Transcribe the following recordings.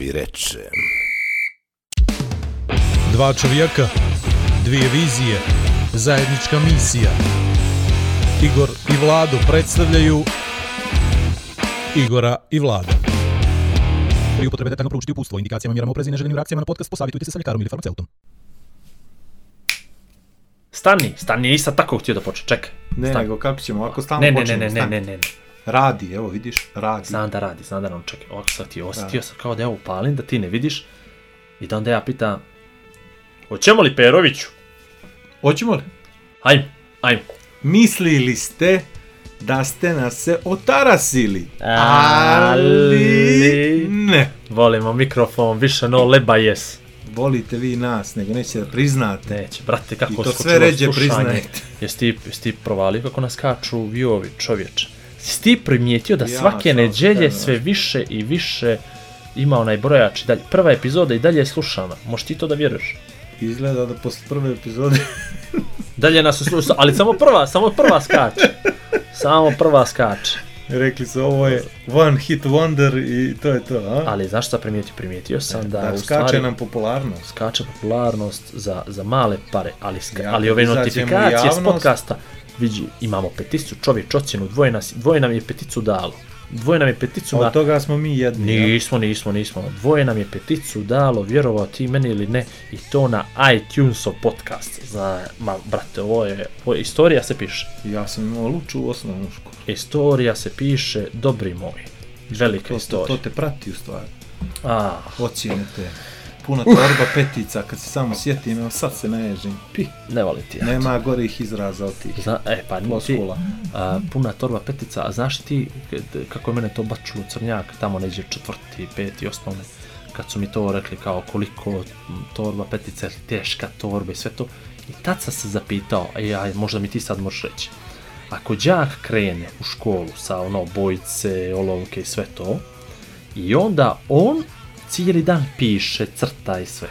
glavi reče. Dva čovjeka, dvije vizije, zajednička misija. Igor i Vlado predstavljaju Igora i Vlada. Pri upotrebe detaljno proučiti upustvo, indikacijama, mjerama oprezi i neželjenim reakcijama na podcast, posavitujte se sa ljekarom ili farmaceutom. Stani, stani, nisam tako htio da počne, čekaj. Ne, Stani. nego kako ćemo, ako stalno Ne, ne, ne, počnemo, ne, ne, stani. ne, ne, ne. Radi, evo vidiš, radi. Znam da radi, znam da nam čekaj. Ovako sad ti osjetio sam kao da ja upalim, da ti ne vidiš. I da onda ja pitam, hoćemo li Peroviću? Hoćemo li? Ajmo, ajmo. Mislili ste da ste nas se otarasili, Ali- ne. Volimo mikrofon, više no leba jes. Volite vi nas, nego nećete da priznate. Neće, brate, kako I to sve ređe priznajete. Jesi ti, jesi ti provalio kako nas kaču viewovi, čovječe? Jesi ti primijetio da Ja svake neđelje sve više i više ima onaj brojač i dalje. Prva epizoda i dalje je slušana. Možeš ti to da vjeruješ? Izgleda da posle prve epizode Dalje nas sluša, ali samo prva, samo prva skače. Samo prva skače. rekli su ovo je one hit wonder i to je to, a? Ali znaš šta primijetio? Primijetio sam da, da u skače stvari nam popularnost. skače popularnost za, za male pare, ali, ska, Ja, ali ove notifikacije s podcasta, vidi, imamo peticu, čovječ ocjenu, dvoje, nas, dvoje nam je peticu dalo. Dvoje nam je peticu na... od toga smo mi jedni. Nismo, nismo, nismo. Dvoje nam je peticu dalo, vjerovao ti meni ili ne, i to na iTunesov podcast. Zna, ma, brate, ovo je, ovo je, istorija se piše. Ja sam imao luču u osnovnu školu. Istorija se piše, dobri moji. Velika To, to, istorija. to te prati u stvari. A, Ocjene te. Puna torba petica, kad se samo sjetim, evo sad se naježim. Pi, ne volim ti. ja. nema gorih izraza od tih. Zna, e, pa ti, Floskula. a, puna torba petica, a znaš ti kako je mene to bačilo crnjak, tamo neđe četvrti, peti, osnovne, kad su mi to rekli kao koliko torba petica teška torba i sve to, i tad sam se zapitao, e, aj, možda mi ti sad možeš reći, ako đak krene u školu sa ono bojice, olovke i sve to, i onda on cijeli dan piše, crta i sve,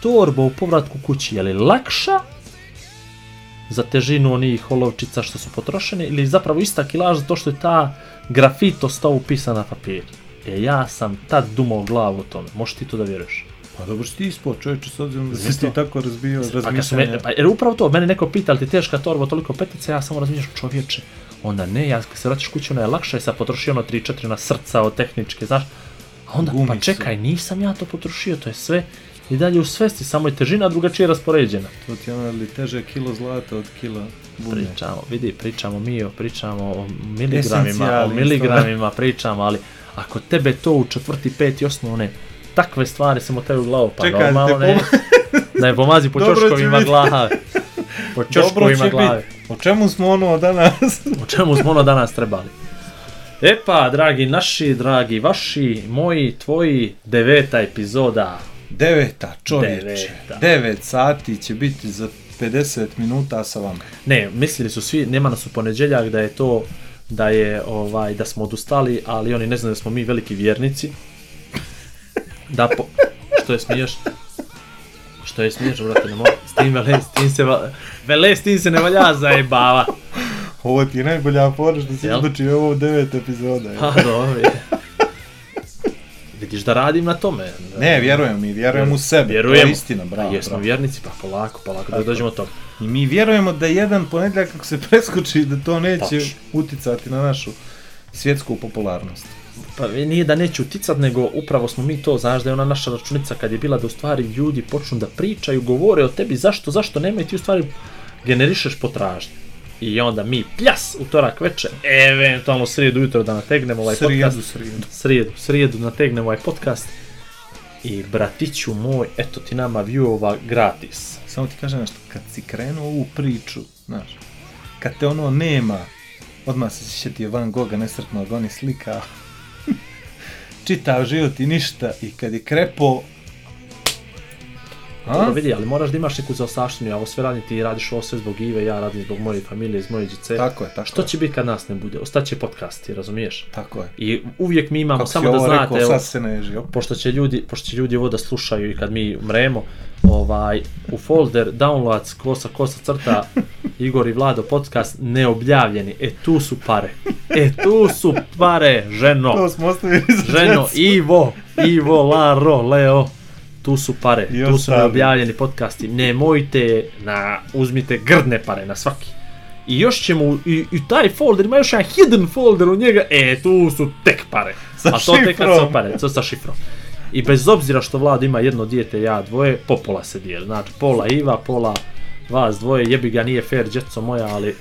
torba u povratku kući, je li lakša za težinu onih olovčica što su potrošene ili zapravo ista kilaža zato što je ta grafit ostao upisan na papir. E ja sam tad dumao glavu o tome, možeš ti to da vjeruješ? Pa dobro si ti ispod čovječe, s obzirom da si ti tako razbio Pa, kad su me, razmišljanje. pa jer upravo to, mene neko pita, ali ti teška torba, toliko petica, ja samo razmišljam čovječe, onda ne, ja kad se vratiš kući, ona je lakša i sad potrošio ono 3-4 na srca od tehničke, znaš, a onda, pa čekaj, nisam ja to potrošio, to je sve i dalje u svesti, samo je težina drugačije raspoređena. To ti ono li teže kilo zlata od kila bunje. Pričamo, vidi, pričamo mi, o, pričamo o miligramima, o Esencijali miligramima pričamo, ali ako tebe to u četvrti, peti osnovne, takve stvari se motaju u glavu, pa Čekaj, normalno te ne, da je pomazi po čoškovima glave. Po čoškovima glave. O čemu smo ono danas? O čemu smo ono danas trebali? E pa, dragi naši, dragi vaši, moji, tvoji, deveta epizoda. Deveta, čovječe. Deveta. Devet sati će biti za 50 minuta sa vama. Ne, mislili su svi, nema nas u ponedjeljak da je to da je ovaj da smo odustali, ali oni ne znaju da smo mi veliki vjernici. Da po... Što je smiješ? Što je smiješ, brate, ne mogu. S tim vele, s tim se, vele, s tim se ne valja zajebava. Ovo ti je najbolja fora što si izlučio ovo u devet epizoda. je. Ha, dobro. je. Vidiš da radim na tome. Ne, vjerujem mi, vjerujem u sebe. To Vjerujemo. je istina, bravo. Jesmo bravo. vjernici, pa polako, polako, da dođemo od toga. I mi vjerujemo da jedan ponedjeljak kako se preskoči da to neće Tačno. uticati na našu svjetsku popularnost. Pa nije da neće uticat, nego upravo smo mi to, znaš da je ona naša računica kad je bila da u stvari ljudi počnu da pričaju, govore o tebi, zašto, zašto nema i ti u stvari generišeš potražnje. I onda mi, pljas, utorak veče, eventualno srijedu ujutro da nategnemo ovaj Srijedu, podcast. srijedu. Srijedu, srijedu nategnemo ovaj podcast. I bratiću moj, eto ti nama viewova gratis. Samo ti kažem nešto, kad si krenuo ovu priču, znaš, kad te ono nema, odmah se sjetio Van Gogha nesretnog, on je slika, čitav život i ništa, i kad je krepo, a? Vidi, ali moraš da imaš neku zaostavštinu, ja ovo sve radim, ti radiš ovo sve zbog Ive, ja radim zbog moje familije, iz moje djece. Tako je, tako Što je. će biti kad nas ne bude? Ostaće podcasti, razumiješ? Tako je. I uvijek mi imamo, Kako samo da znate, rekao, evo, se neži, pošto će ljudi, pošto će ljudi ovo da slušaju i kad mi mremo, ovaj, u folder downloads kosa kosa crta Igor i Vlado podcast neobjavljeni. E tu su pare. E tu su pare, ženo. To smo ostavili za Ženo. Ivo, Ivo, Laro, Leo, tu su pare, I tu su ostali. neobjavljeni podcasti, nemojte na, uzmite grdne pare na svaki. I još ćemo, i, i taj folder, ima još jedan hidden folder u njega, e, tu su tek pare. Sa A to tek kad šifrom. su pare, to sa šifrom. I bez obzira što vlada ima jedno dijete, ja dvoje, po pola se dijeli. Znači, pola Iva, pola vas dvoje, jebi ga, nije fair, djeco moja, ali...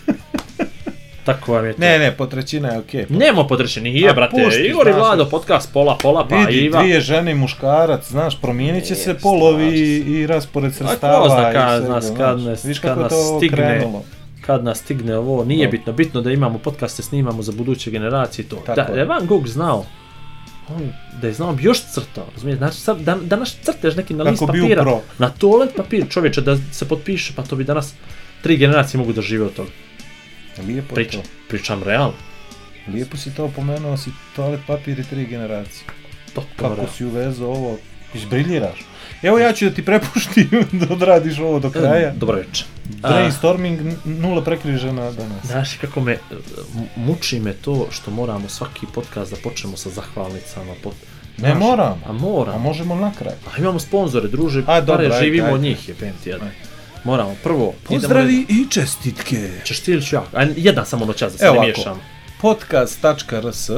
Tako vam je to. Ne, ne, po trećina je okej. Nemo podreći, nije, A brate. pušti, Igor i. Vlado, podcast pola, pola, pa Vidi, Iva. dvije žene i muškarac, znaš, promijenit će se polovi i, i raspored A sredstava. ko zna kad znaš. kad nas, Viš kad nas stigne, krenulo. kad nas stigne ovo, nije Da. bitno, bitno da imamo podcaste, snimamo za buduće generacije i to. Tako Da, je. Van Gogh znao, on, da je znao bi još crtao, razumiješ, znači sad, da, danas crteš neki na list papira, na toalet papir, čovječe, da se potpiše, pa to bi danas tri generacije mogu da žive od toga. Lijepo je Pričam, to. pričam realno. Lijepo si to pomenuo, si toalet papir i tri generacije. To Kako realno. si uvezao ovo, izbriljiraš. Evo ja ću da ti prepuštim da odradiš ovo do kraja. Dobro večer. Brainstorming nula prekrižena danas. Znaš kako me, muči me to što moramo svaki podcast da počnemo sa zahvalnicama. Pot... Ne Znaš, moramo. A moram. A možemo na kraj. A imamo sponzore, druže, A, pare, dobro, ajde, živimo od njih, je ti jedan. Ajde. Moramo, prvo, Pozdravi i čestitke. ćeš ti ili ću ja? A, jedan samo noćas da se Evo ne ovako. miješam. podcast.rs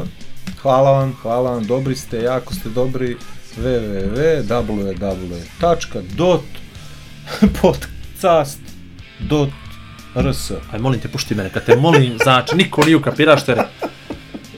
Hvala vam, hvala vam, dobri ste, jako ste dobri www.podcast.rs Aj, molim te, pušti mene, kad te molim, znači, niko nije ukapira što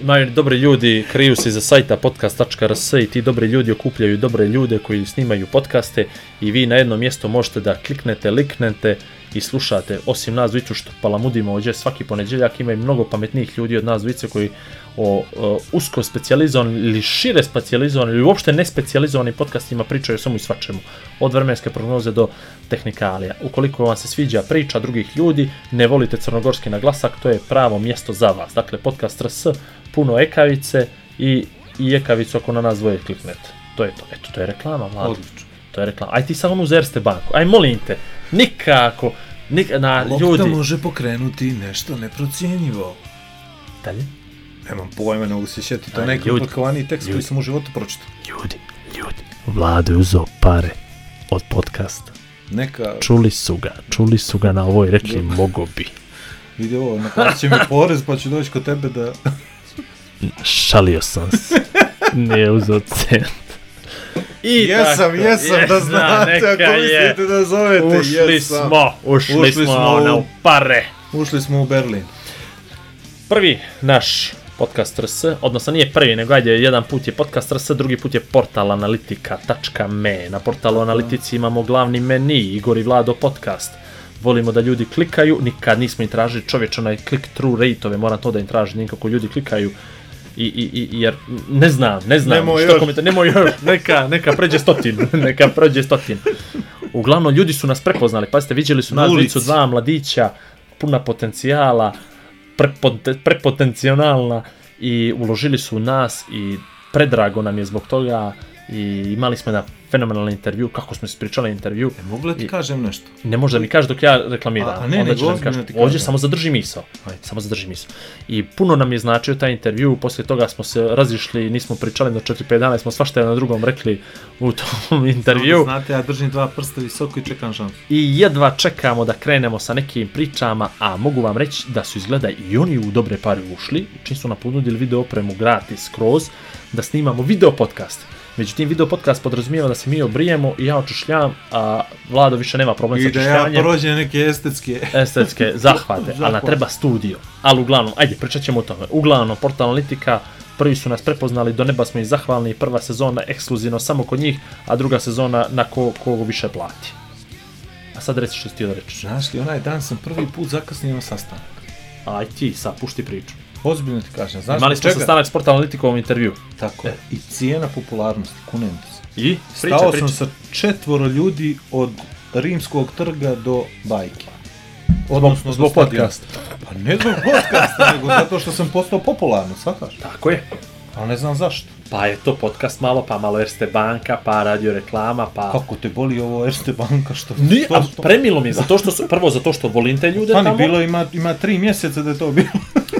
je Imaju dobri ljudi, kriju se iza sajta podcast.rs i ti dobri ljudi okupljaju dobre ljude koji snimaju podcaste i vi na jedno mjesto možete da kliknete, liknete i slušate. Osim nas dvicu što palamudimo ovdje svaki ponedjeljak, ima i mnogo pametnijih ljudi od nas dvice koji o, o usko specijalizovanim ili šire specijalizovanim ili uopšte ne specijalizovanim podcastima pričaju o svemu i svačemu. Od vremenske prognoze do tehnikalija. Ukoliko vam se sviđa priča drugih ljudi, ne volite crnogorski naglasak, to je pravo mjesto za vas. Dakle, podcast RS, puno ekavice i, i ekavicu ako na nas dvoje kliknete. To je to. Eto, to je reklama, mladi. Odlično. To je reklama. Aj ti samo uz Erste banku. Aj molim te, nikako, nik, na ljudi. može pokrenuti nešto neprocijenjivo. Dalje? Nemam pojma, ne mogu se sjetiti. To je neki komplikovaniji tekst koji ljudi. sam u životu pročitao. Ljudi, ljudi. Vlado je uzeo pare od podcasta. Neka, Čuli su ga, čuli su ga na ovoj, rekli mogo bi. vidi ovo, naplatit će mi porez pa ću doći kod tebe da... Šalio sam se. Nije uzeo cent. I Jesam, tako, jesam, da jesam, znate, neka ako je. mislite da zovete, Ušli jesam. smo, ušli, Ušli smo, smo u- pare. Ušli smo u Berlin. Prvi naš podcast RS, odnosno nije prvi, nego ajde, jedan put je podcast RS, drugi put je portal analitika.me. Na portalu analitici imamo glavni meni, Igor i Vlado podcast. Volimo da ljudi klikaju, nikad nismo im tražili čovječ onaj click-through rate-ove, moram to da im tražim, nikako ljudi klikaju I, i, i, jer ne znam, ne znam, Nemoj što još. komentar, nemoj još, neka, neka pređe stotin, neka pređe stotin. Uglavnom, ljudi su nas prepoznali, pazite, vidjeli su nas ulici. dva mladića, puna potencijala, prepotencionalna i uložili su u nas i predrago nam je zbog toga i imali smo jedan fenomenalan intervju, kako smo ispričali intervju. E, mogu li ti kažem nešto? Ne može da mi kaže dok ja reklamiram. A- a ne, Onda ćeš da mi kažeš. Ovdje samo zadrži misao. Ajde, samo zadrži misao. I puno nam je značio taj intervju, poslije toga smo se razišli, nismo pričali na 4-5 dana, smo svašta na drugom rekli u tom intervju. Znate, ja držim dva prsta visoko i čekam šansu. I jedva čekamo da krenemo sa nekim pričama, a mogu vam reći da su izgleda i oni u dobre pare ušli, čim su nam ponudili video opremu gratis skroz, da snimamo video podcast. Međutim, video podcast podrazumijeva da se mi obrijemo i ja očišljam, a Vlado više nema problem sa I da ja prođem neke estetske... estetske zahvate, ali nam Zahvat. treba studio. Ali uglavnom, ajde, pričat ćemo o tome. Uglavnom, Portal Analitika, prvi su nas prepoznali, do neba smo im zahvalni, prva sezona ekskluzivno samo kod njih, a druga sezona na ko, kogo više plati. A sad reci što si ti da rečiš. Znaš li, onaj dan sam prvi put zakasnio na sastanak. Aj ti, sad pušti priču. Ozbiljno ti kažem, znaš Imali smo čega? sastanak s Portal Analitikovom intervju. Tako je. I cijena popularnosti, kunem se. I? Priča, Stao priča. sam sa četvoro ljudi od rimskog trga do bajke. Odnosno zbog podcasta. Pa ne zbog podcasta, nego zato što sam postao popularan, shvataš? Tako je. Ali ne znam zašto. Pa je to podcast malo, pa malo Erste banka, pa radio reklama, pa... Kako te boli ovo Erste banka što... To, a što- premilo mi je, zato što su, prvo zato što volim te ljude Stani, tamo. bilo ima, ima tri mjeseca da je to bilo.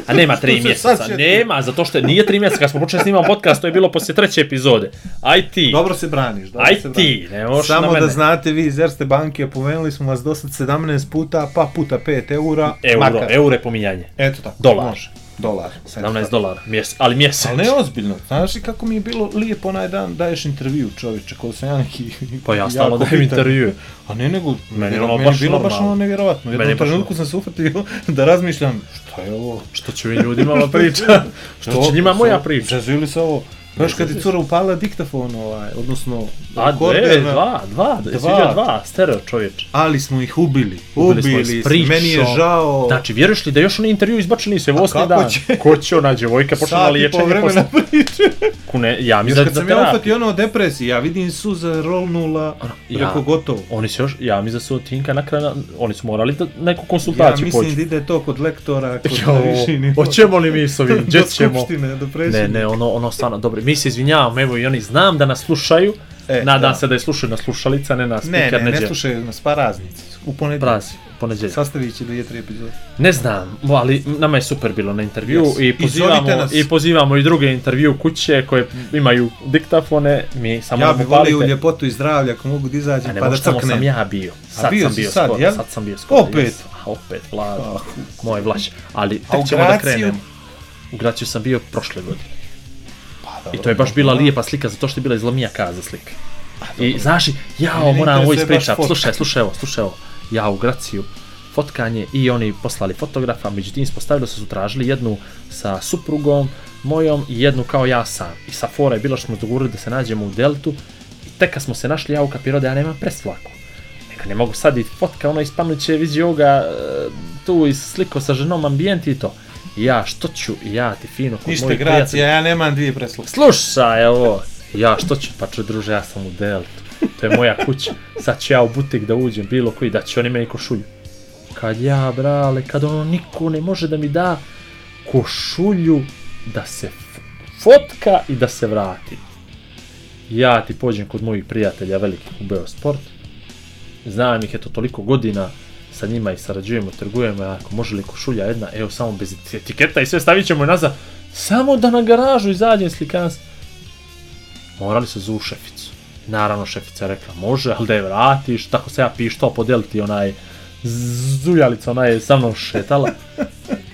A nema tri mjeseca, nema, zato što nije tri mjeseca, kad smo počeli snimati podcast, to je bilo poslije treće epizode. Aj ti, Dobro se braniš. Dobro aj se braniš. ti, ne možeš na Samo mene. da znate vi iz Erste banke, opomenuli smo vas do sad 17 puta, pa puta 5 eura. Euro, makar. euro je pominjanje. Eto tako. Dolar. Može. Dolar. 17 dolara, mjes, ali mjesec. Ali ne ozbiljno. Znaš li kako mi je bilo lijepo onaj dan daješ intervju čovječe, ko sam ja neki... Pa ja stalno dajem intervju. A ne nego, Meni je meni, ono meni baš bilo baš ono nevjerovatno. Meni jednom baš trenutku sam se ufatio da razmišljam, šta je ovo? Što će vi ljudima priča? Što će njima moja priča? Zazvili se ovo. Baš kad je cura upala diktafon, ovaj, odnosno A, dve, dva, dva, dva, Dva. dva, stereo čovječ. Ali smo ih ubili. Ubili Ubili, smo ih. Meni je žao. Znači, vjeruješ li da još oni intervju izbačeni se kako dan? će? Ko će ona djevojka počela Sat i po liječenje vremena posle? Priče. Kune, ja mi Još za, kad za sam ja ufatio ono o depresiji, ja vidim suza rolnula, Ja. rekao gotovo. Oni se još, ja mi za su Tinka na kraju, oni su morali da neku Ja konsultaciju mislim poći. da ide to kod lektora, kod Jo, viši nivo. hoćemo li mi s ovim, gdje Do ćemo? skupštine, do Ne, predsjednika. ne, ono, ono stvarno, dobro, mi se izvinjavamo, evo i oni znam da nas slušaju, E, nadam da. se da je slušaju na slušalica, ne na Ne, speaker, ne, ne neđe. slušaju nas, pa raznici. U ponedjeljak. Prazi, ponedjeljak. Sastavit će dvije, tri epizode. Ne znam, ali nama je super bilo na intervju Yes. i I pozivamo i pozivamo i druge intervju kuće koje imaju diktafone, mi samo Ja bi volio u ljepotu i zdravlje ako mogu da A izađem ne pa da crknem. sam ja bio. Sad bio sam bio sad, skoro, jel? sad sam bio skoro. Opet? jes. A opet, vlad, Ah, moj vlaš. Ali tek ćemo da krenemo. U Graciju sam bio prošle godine. Pa, I dobro, to je baš bila dobro. lijepa slika, zato što je bila iz Lomija kaza slika. I znaš, jao, moram ovo ispričat, slušaj, slušaj ovo, slušaj ovo. Ja u Graciju, fotkanje i oni poslali fotografa, međutim ispostavilo se su tražili jednu sa suprugom mojom i jednu kao ja sam. I sa fora je bilo što smo dogovorili da se nađemo u Deltu i tek kad smo se našli ja u kapirao da ja nemam presvlaku. Neka ne mogu sad i fotka, ono ispanut će vidi ovoga e, tu i sliko sa ženom ambijent i to. I ja što ću, i ja ti fino kod Ništa gracija, prijatelja. ja nemam dvije presluke. Slušaj ovo, ja što ću, pa ću druže, ja sam u Deltu. To je moja kuća. Sad ću ja u butik da uđem, bilo koji, da će oni meni košulju. Kad ja, brale, kad ono niko ne može da mi da košulju da se fotka i da se vrati. Ja ti pođem kod mojih prijatelja velikih u Beosport. Znam ih eto toliko godina, sa njima i sarađujemo, trgujemo, ako može li košulja jedna, evo samo bez etiketa i sve stavit ćemo nazad. Samo da na garažu izađem slikan se. Morali su zu šeficu. Naravno šefica rekla može, ali da je vratiš, tako se ja pištao podeliti onaj zuljalica, ona je sa mnom šetala.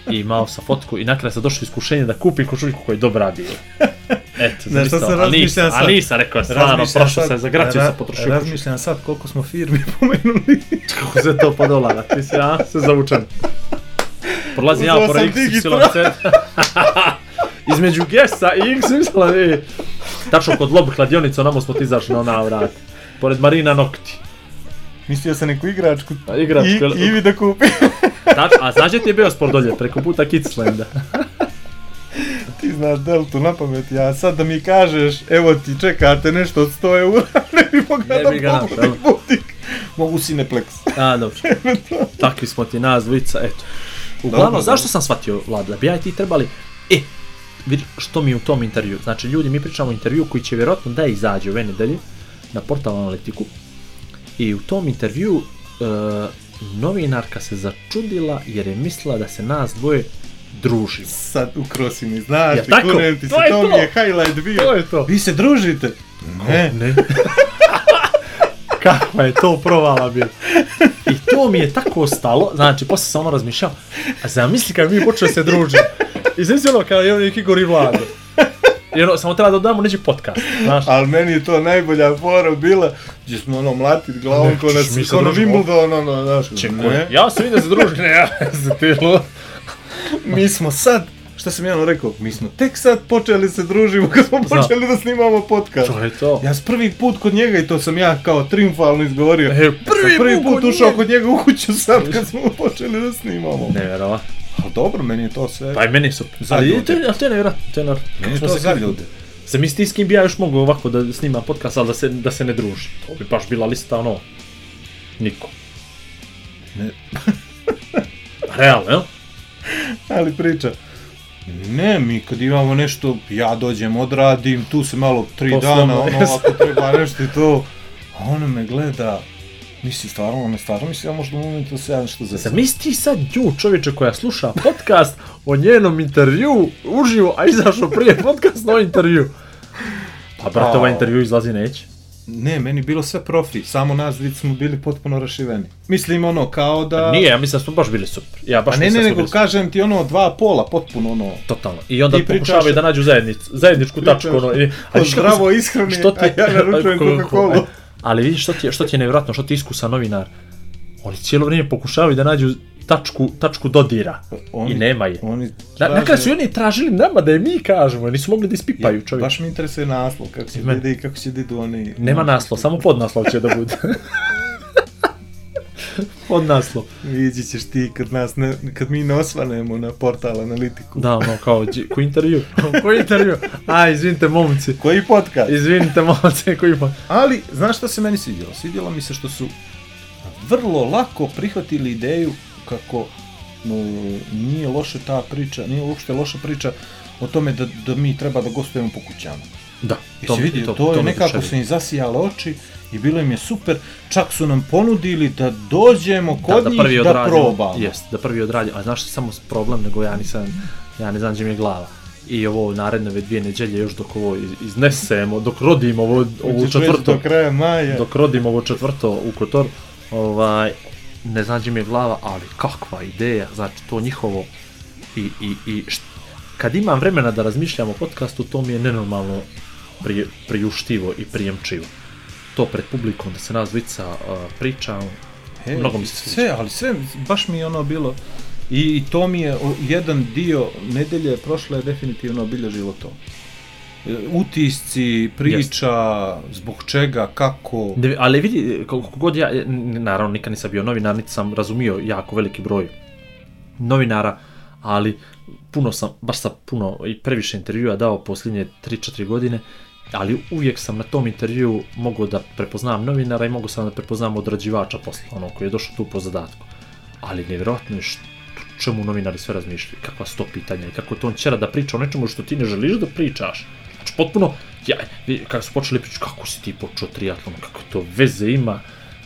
I imao sam fotku i na kraju sam došao iskušenje da kupim košuljku koja je dobra bila. Eto, Znaš šta sam ali razmišljam sad? a nisam rekao, stvarno, prošao sam za graciju ra- sam potrošio. Razmišljam sad koliko smo firmi pomenuli. Kako se to po dolara, ti si ja se zavučen. Prolazi ja pored sam XY Digitron. centra. Između Gesa i XY, e. Tačno kod lob hladionica, onamo smo ti izašli na ona vrat. Pored Marina Nokti. Mislio sam neku igračku. A igračku, I, Ivi da kupi. Tač, a znaš gdje ti je bio sport dolje, preko puta Kidslanda? Ti znaš Deltu na pamet, ja sad da mi kažeš, evo ti čekate nešto od 100 eura, ne bi mogla Ne da bi ga našao, butik. Mogu Cineplex. A, dobro. Takvi smo ti nas dvojica, eto. Uglavnom, Dobro, zašto dobro. sam shvatio, Vlad, da bi ja i ti trebali... E, vidi što mi je u tom intervju. Znači, ljudi, mi pričamo o intervju koji će vjerojatno da izađe ove nedelje na portal Analitiku. I u tom intervju e, novinarka se začudila jer je mislila da se nas dvoje družimo. Sad ukrosi mi, znaš, Ja, tako, kunem ti se, to je to to. mi je highlight bio. To je to. Vi se družite? Ne. Ne. Kakva je to provala bila. I to mi je tako ostalo, znači, posle sam ono razmišljao, a zamisli kad mi počeli se družiti. I znači ono, kao je neki Igor i Vlado. Jer ono, samo treba da dodamo neći podcast, znaš. Ali meni je to najbolja fora bila, gdje smo ono mlatit glavom ko na, ćeš mi se ko na družimo. Wimbledon, ono, znaš, Čekaj, ja sam vidio da se druži, ne, ja sam ti lo. Mi smo sad, šta sam ja rekao, mi smo tek sad počeli se družimo kad smo počeli da snimamo podcast. To je to. Ja sam prvi put kod njega i to sam ja kao triumfalno izgovorio. E, prvi, prvi put ušao njega. kod njega u kuću sad kad smo počeli da snimamo. Nevjerovatno. Ali dobro, meni je to sve. Pa i meni je super. Ali to, ali to je nevjerojatno, to je nevjerojatno. meni je to smo se ti s kim bi ja još mogu ovako da snima podcast, ali da se, da se ne druži. To bi baš bila lista ono... Niko. Ne. Realno, jel? Ali priča. Ne, mi kad imamo nešto, ja dođem, odradim, tu se malo tri Poslovno, dana, ono, ako treba nešto i to. A ona me gleda, Mislim, stvarno, ne stvarno mislim, ja možda u momentu da se ja nešto zezam. Zamisli ti sad nju, čovječe koja sluša podcast o njenom intervju uživo, a izašao prije podcast na intervju. Pa brate, ovaj intervju izlazi neće. Ne, meni bilo sve profi, samo nas dvic smo bili potpuno rašiveni. Mislim, ono, kao da... Nije, ja mislim da smo baš bili super. Ja baš Pa ne, ne, da nego kažem ti ono, dva pola, potpuno ono... Totalno. I onda Ti pričaš- pokušavaju da nađu zajednicu, zajedničku Pričaš tačku. Ono, i, kako zdravo ishrani, što ti, a ja naručujem Coca-Colu. Ali vidiš što ti, je, što ti je nevjerojatno, što ti iskusan novinar. Oni cijelo vrijeme pokušavaju da nađu tačku, tačku dodira. Oni- I nema je. Oni traže- na su i oni tražili nama da je mi kažemo, nisu mogli da ispipaju čovjek. Baš mi interesuje naslov, kako će da mene. ide i kako će da idu oni... Nema naslov, samo podnaslov će da bude. podnaslov. Vidjet ćeš ti kad, nas ne, kad mi ne osvanemo na portal analitiku. Da, ono, kao, ko intervju, ko intervju. A, izvinite, momci. Koji podcast? Izvinite, momci, koji pa... Ali, znaš što se meni svidjelo? Svidjelo mi se što su vrlo lako prihvatili ideju kako nije loša ta priča, nije uopšte loša priča o tome da, da mi treba da gostujemo po kućama. Da, Jesi vidio, to, je me nekako oduševilo. su im zasijale oči i bilo im je super. Čak su nam ponudili da dođemo kod da, da njih prvi da probamo. Jest, da prvi odradimo. A znaš što je samo problem, nego ja nisam, ja ne znam gdje mi je glava. I ovo naredne ove dvije neđelje još dok ovo iz- iznesemo, dok rodimo ovo, ovo četvrto, Do kraja maja. dok rodimo ovo četvrto u Kotor, ovaj, ne gdje mi je glava, ali kakva ideja, znači to njihovo i, i, i št, kad imam vremena da razmišljam o podcastu, to mi je nenormalno pri, priuštivo i prijemčivo. To pred publikom, da se nas dvica uh, priča, E, mnogo mi se sviđa. Sve, ali sve, baš mi je ono bilo... I, i to mi je o, jedan dio nedelje prošle je definitivno obilježilo to. E, Utisci, priča, zbog čega, kako... Ne, ali vidi, koliko god ja, n- naravno nikad nisam bio novinar, niti sam razumio jako veliki broj novinara, ali puno sam, baš sam puno i previše intervjua dao posljednje 3-4 godine, ali uvijek sam na tom intervju mogao da prepoznam novinara i mogu sam da prepoznam odrađivača posla, ono koji je došao tu po zadatku. Ali nevjerojatno je što, čemu novinari sve razmišljaju, kakva su to pitanja i kako to on ćera da priča o nečemu što ti ne želiš da pričaš. Znači potpuno, ja, kada su počeli pričati kako si ti počeo triatlon, kako to veze ima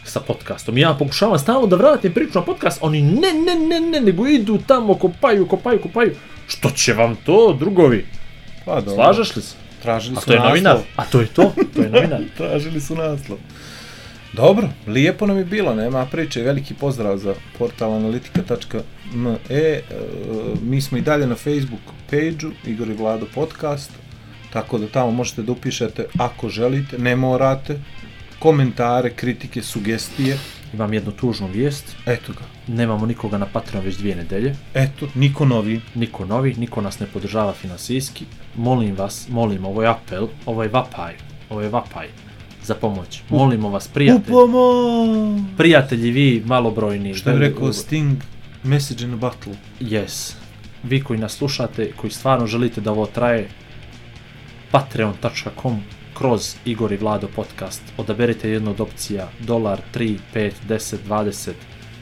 sa podcastom. Ja pokušavam stalno da vratim priču na podcast, oni ne, ne, ne, ne, nego idu tamo, kopaju, kopaju, kopaju. Što će vam to, drugovi? Pa, dobro. Slažeš li se? Tražili A su to je naslov. novinar? A to je to? To je novinar. Tražili su naslov. Dobro, lijepo nam je bilo, nema priče. Veliki pozdrav za portal analitika.me. E, mi smo i dalje na Facebook page-u Igor i Vlado podcast, tako da tamo možete da upišete ako želite, ne morate, komentare, kritike, sugestije. Imam jednu tužnu vijest. Eto ga. Nemamo nikoga na Patreon već dvije nedelje. Eto, niko novi. Niko novi, niko nas ne podržava finansijski. Molim vas, molim, ovo je apel, ovo je vapaj, ovo je vapaj za pomoć. Molimo vas, prijatelji, Upomo! prijatelji vi malobrojni. Što je rekao Sting, message in a bottle. Yes. Vi koji nas slušate, koji stvarno želite da ovo traje, patreon.com kroz Igor i Vlado podcast. Odaberite jednu od opcija, dolar, 3, 5, 10, 20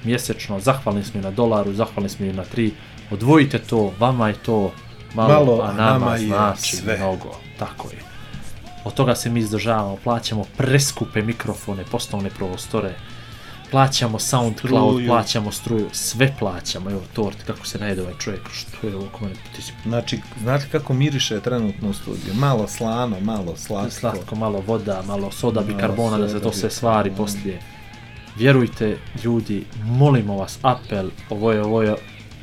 mjesečno. Zahvalni smo i na dolaru, zahvalni smo i na 3. Odvojite to, vama je to malo, Malo, a nama, nama znači sve. mnogo. Tako je. Od toga se mi izdržavamo, plaćamo preskupe mikrofone, poslovne prostore, plaćamo SoundCloud, Struju. plaćamo struju, sve plaćamo. Evo tort, kako se najede ovaj čovjek, što je ovo ti si Znači, znate kako miriše trenutno u studiju? Malo slano, malo slatko. slatko, malo voda, malo soda Malo bikarbona da se to sve stvari bikarbona. poslije. Vjerujte, ljudi, molimo vas, apel, ovo je, ovo je,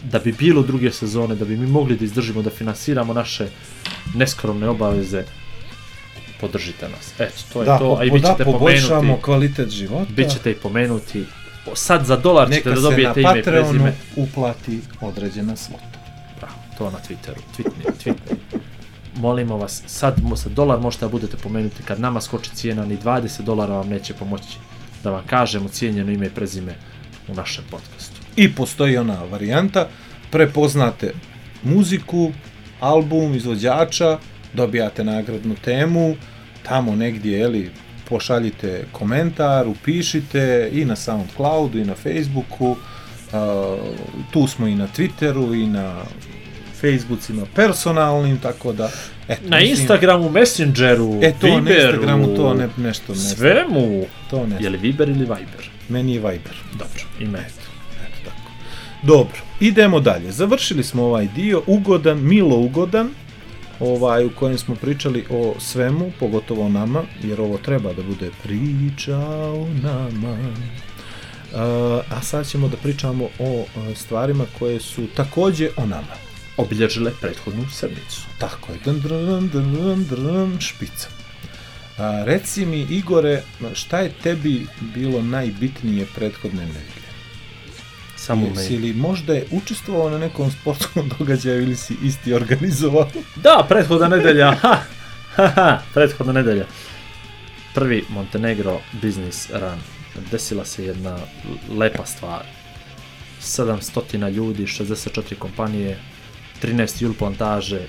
da bi bilo druge sezone, da bi mi mogli da izdržimo, da finansiramo naše neskromne obaveze, podržite nas. Eto, to je Da, to, a i po, vi da ćete poboljšamo pomenuti, kvalitet života. bit ćete i pomenuti, sad za dolar ćete Neka da se na dobijete ime i prezime. uplati određena svota. Bravo, to na Twitteru, tweetni, tweetni. Molimo vas, sad sa dolar možete da budete pomenuti, kad nama skoči cijena, ni 20 dolara vam neće pomoći da vam kažemo cijenjeno ime i prezime u našem podcastu. I postoji ona varijanta, prepoznate muziku, album, izvođača, dobijate nagradnu temu, tamo negdje, jeli, pošaljite komentar, upišite i na Soundcloudu i na Facebooku, uh, tu smo i na Twitteru i na Facebookima personalnim, tako da... Eto, Na mislim- Instagramu, Messengeru, E to na Viberu, Instagramu, to ne, nešto ne. Svemu. To ne. Je li Viber ili Viber? Meni je Viber. Dobro, ime. Eto tako. Dobro, idemo dalje. Završili smo ovaj dio, ugodan, milo ugodan, ovaj, u kojem smo pričali o svemu, pogotovo o nama, jer ovo treba da bude priča o nama. Uh, a sad ćemo da pričamo o uh, stvarima koje su takođe o nama. Obilježile prethodnu sedmicu. Tako je, dun, dun, dun, dun, dun, špica. A, reci mi, Igore, šta je tebi bilo najbitnije prethodne nedelje? Samo Jesi li možda je učestvovao na nekom sportskom događaju ili si isti organizovao? Da, prethodna nedelja. Ha, ha, ha, prethodna nedelja. Prvi Montenegro Business Run. Desila se jedna lepa stvar. 700 ljudi, 64 kompanije, 13 jul plantaže,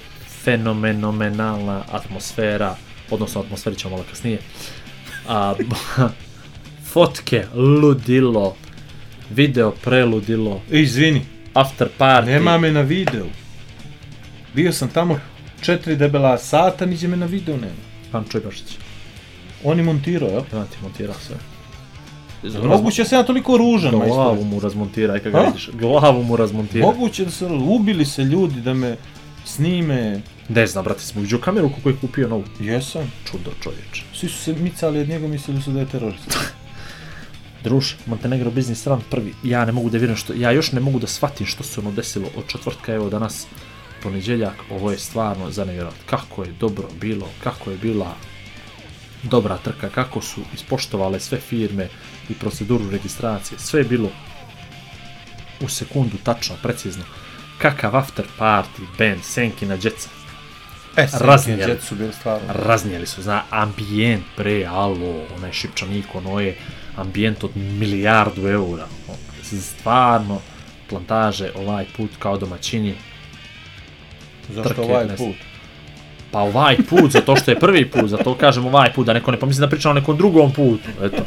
fenomenomenalna atmosfera, odnosno atmosferi ćemo malo kasnije. A, fotke, ludilo, video preludilo, Izvini, after party. nema me na videu. Bio sam tamo četiri debela sata, niđe me na videu nema. Pančo Ibašić. On je montirao, jel? Ja ti montirao sve. Moguće da sam ja toliko ružan, Glavu majstore. mu razmontiraj kad ga A? vidiš. Glavu mu razmontiraj. Moguće da se ubili se ljudi da me snime. Ne znam, brate, smo uđu kameru kako je kupio novu. Jesam. Čudo čovječe. Svi su se micali od njega, mislili su da je terorista. Druž, Montenegro Business Run prvi. Ja ne mogu da vjerujem što, ja još ne mogu da shvatim što se ono desilo od četvrtka, evo danas ponedjeljak, ovo je stvarno za nevjerojatno. Kako je dobro bilo, kako je bila dobra trka, kako su ispoštovale sve firme i proceduru registracije, sve je bilo u sekundu, tačno, precizno. Kakav after party, band, Senkina, Jetsa, E, Raznijeli. Su bili stvarno. raznijeli su, zna, ambijent pre, alo, onaj šipčanik, ono je ambijent od milijardu eura. Stvarno, plantaže ovaj put kao domaćini, Zašto trke, ovaj put? pa ovaj put, zato što je prvi put, zato kažem ovaj put, da neko ne pomisli da pričam o nekom drugom putu, eto.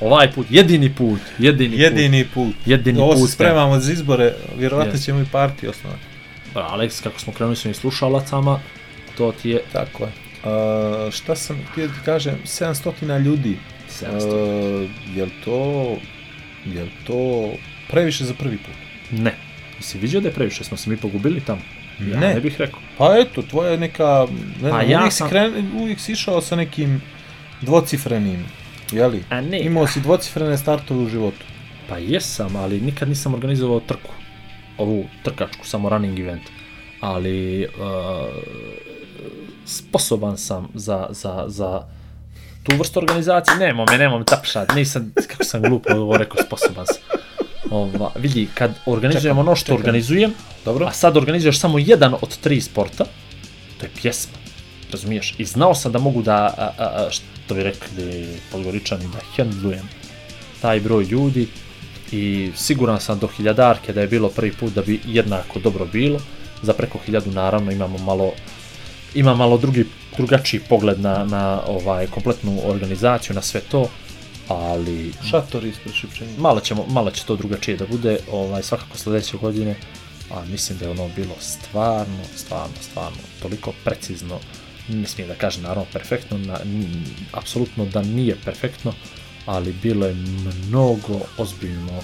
Ovaj put, jedini put, jedini, put. Jedini put. Jedini Ovo put. se spremamo za izbore, vjerovatno Yes. ćemo i partiju osnovati. Alex, kako smo krenuli s ovim slušalacama, to ti je Tako je. Uh, šta sam da ti kažem, 700 ljudi. 700. Uh, jel to, jel to previše za prvi put? Ne. Jesi vidio da je previše, smo se mi pogubili tamo? Ja Ne. ne bih rekao. Pa eto, tvoja neka, ne Pa znam, ja uvijek, sam- si kren, uvijek si išao sa nekim dvocifrenim, jeli? A ne. Imao si dvocifrene startove u životu. Pa jesam, ali nikad nisam organizovao trku. Ovu trkačku, samo running event. Ali uh, sposoban sam za, za, za tu vrstu organizacije. Nemo me, nemo me tapšat. Nisam, kako sam glupo ovo rekao, sposoban sam. Ova, vidi, kad organizujem Čekam, ono što čekam. organizujem, Dobro? a sad organizuješ samo jedan od tri sporta, to je pjesma. Razumiješ? I znao sam da mogu da, a, a, što bi rekli podgoričani, da hendlujem taj broj ljudi i siguran sam do hiljadarke da je bilo prvi put da bi jednako dobro bilo. Za preko hiljadu naravno imamo malo ima malo drugi drugačiji pogled na, na ovaj kompletnu organizaciju, na sve to, ali Šator ispred Šipčanika. malo ćemo, malo će to drugačije da bude, ovaj svakako sledeće godine, a mislim da je ono bilo stvarno, stvarno, stvarno toliko precizno, ne smijem da kažem naravno perfektno, na, n- apsolutno da nije perfektno, ali bilo je mnogo ozbiljno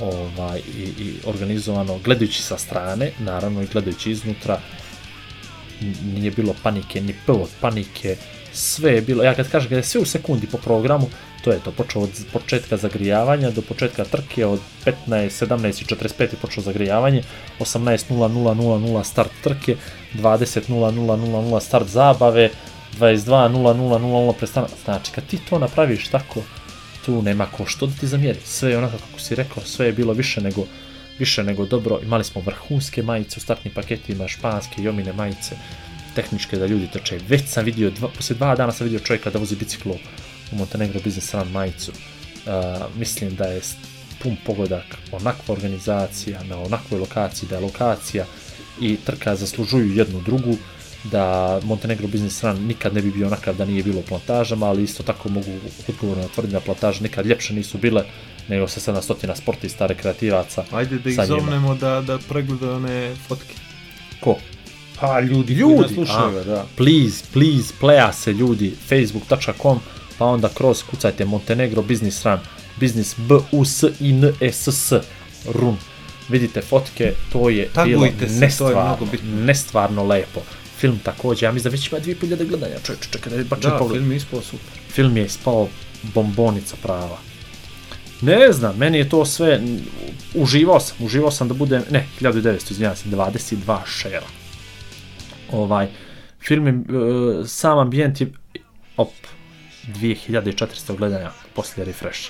ovaj i, i organizovano gledajući sa strane, naravno i gledajući iznutra, nije bilo panike, ni p panike, sve je bilo, ja kad kažem da je sve u sekundi po programu, to je to, počeo od početka zagrijavanja do početka trke, od 15, 17 i 45 je počeo zagrijavanje, 18.00.00 start trke, 20.00.00 start zabave, 22.00.00 prestanak. Znači, kad ti to napraviš tako, tu nema ko što da ti zamjeri. Sve je onako kako si rekao, sve je bilo više nego više nego dobro. Imali smo vrhunske majice u startnim paketima, španske i omine majice, tehničke da ljudi trče. Već sam vidio, dva, poslije dva dana sam vidio čovjeka da vozi biciklo u Montenegro Business Run majicu. Uh, mislim da je pun pogodak, onakva organizacija, na onakvoj lokaciji, da je lokacija i trka zaslužuju jednu drugu, da Montenegro Business Run nikad ne bi bio onakav da nije bilo plantažama, ali isto tako mogu odgovorno tvrditi da plantaže nikad ljepše nisu bile nego sa 700 sportista rekreativaca. Ajde da ih zovnemo da, da pregledaju one fotke. Ko? Pa ljudi, Ljudi, ljudi slušaju, a. da. Please, please, pleja se ljudi, facebook.com, pa onda kroz kucajte Montenegro Business Run, business b u s i n e s s run. Vidite fotke, to je bilo se, to je nestvarno, mnogo bitno. nestvarno lepo. Film također, ja mislim da već ima 2000 gledanja, čovječe, čekaj da bačem Da, pogled. film je ispao super. film je ispao bombonica prava. Ne znam, meni je to sve, uživao sam, uživao sam da budem, ne, 1900, izvinjavam se, 22 šera. Ovaj, film je, e, sam ambijent je, op, 2400 gledanja poslije refresh.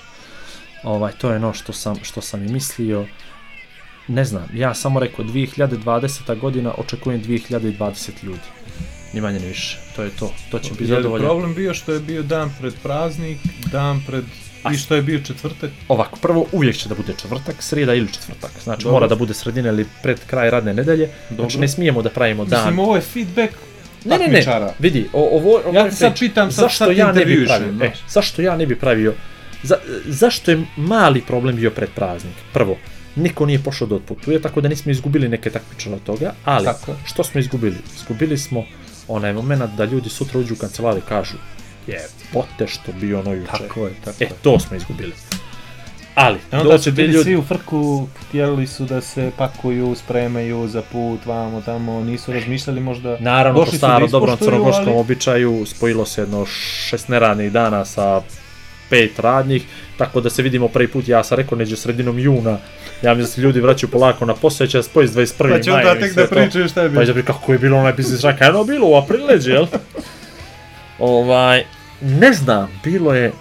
Ovaj, to je ono što sam, što sam i mislio. Ne znam, ja samo rekao 2020. godina, očekujem 2020 ljudi. Ni manje ni više. To je to. To će biti zadovoljan. problem bio što je bio dan pred praznik, dan pred... I što je bio četvrtak? Ovako, prvo uvijek će da bude četvrtak, sreda ili četvrtak. Znači Dobro. mora da bude sredina ili pred kraj radne nedelje. Znači Dobro. ne smijemo da pravimo dan. Mislim, ovo je feedback ne, ne, ne, vidi, o, ovo, ovo Ja te sad pitam, sad zašto ti ja ne bi pravio, e, zašto ja ne bi pravio, za, zašto je mali problem bio pred praznik? Prvo, niko nije pošao da otputuje, tako da nismo izgubili neke takmičare od toga, ali Tako. što smo izgubili? Izgubili smo onaj moment da ljudi sutra uđu u kancelariju i kažu je, pote što bio ono juče. Tako je, tako E, je. to smo izgubili. Ali, E onda doći bili ljudi... svi u frku, htjeli su da se pakuju, spremaju za put, vamo, tamo, nisu razmišljali možda... Naravno, po su da starom dobrom crnogorskom ali- običaju spojilo se jedno šest neradnih dana sa pet radnjih, tako da se vidimo prvi put, ja sam rekao neđe sredinom juna, ja mislim da se ljudi vraćaju polako na posao, će spoji s 21. Pa će onda tek da to. pričaju šta je Pa bilo. će da kako je bilo onaj biznis raka, jedno bilo u aprileđe, jel? ovaj, ne znam, bilo je,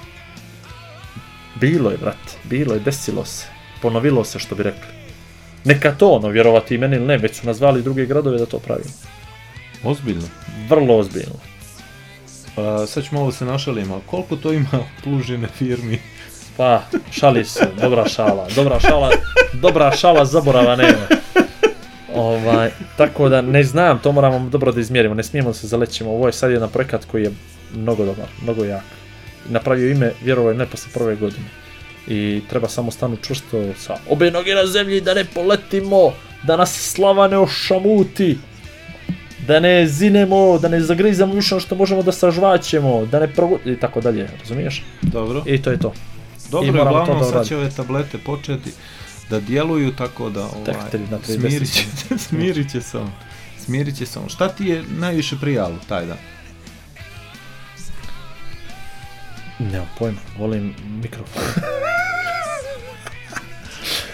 bilo je, brate, bilo je, desilo se, ponovilo se što bi rekli. Neka to ono, vjerovati i meni ili ne, već su nazvali druge gradove da to pravimo. Ozbiljno. Vrlo ozbiljno. Pa sad ćemo ovo se našalimo, koliko to ima plužine firmi? Pa, šali se, dobra šala, dobra šala, dobra šala zaborava nema. Ovaj, tako da ne znam, to moramo dobro da izmjerimo, ne smijemo da se zalećemo. Ovo je sad jedan projekat koji je mnogo dobar, mnogo jak. Napravio ime, vjerovoj ne posle prve godine. I treba samo stanu čvrsto sa obe noge na zemlji da ne poletimo, da nas slava ne ošamuti, da ne zinemo, da ne zagrizamo više ono što možemo da sažvaćemo, da ne progu... i tako dalje, razumiješ? Dobro. I to je to. Dobro, I moramo to uglavnom da sad će ove tablete početi da djeluju tako da Tek ovaj, tri na 30 smirit će, smirit će se on. Smirit će se on. Šta ti je najviše prijalo taj dan? Nemam pojma, volim mikrofon.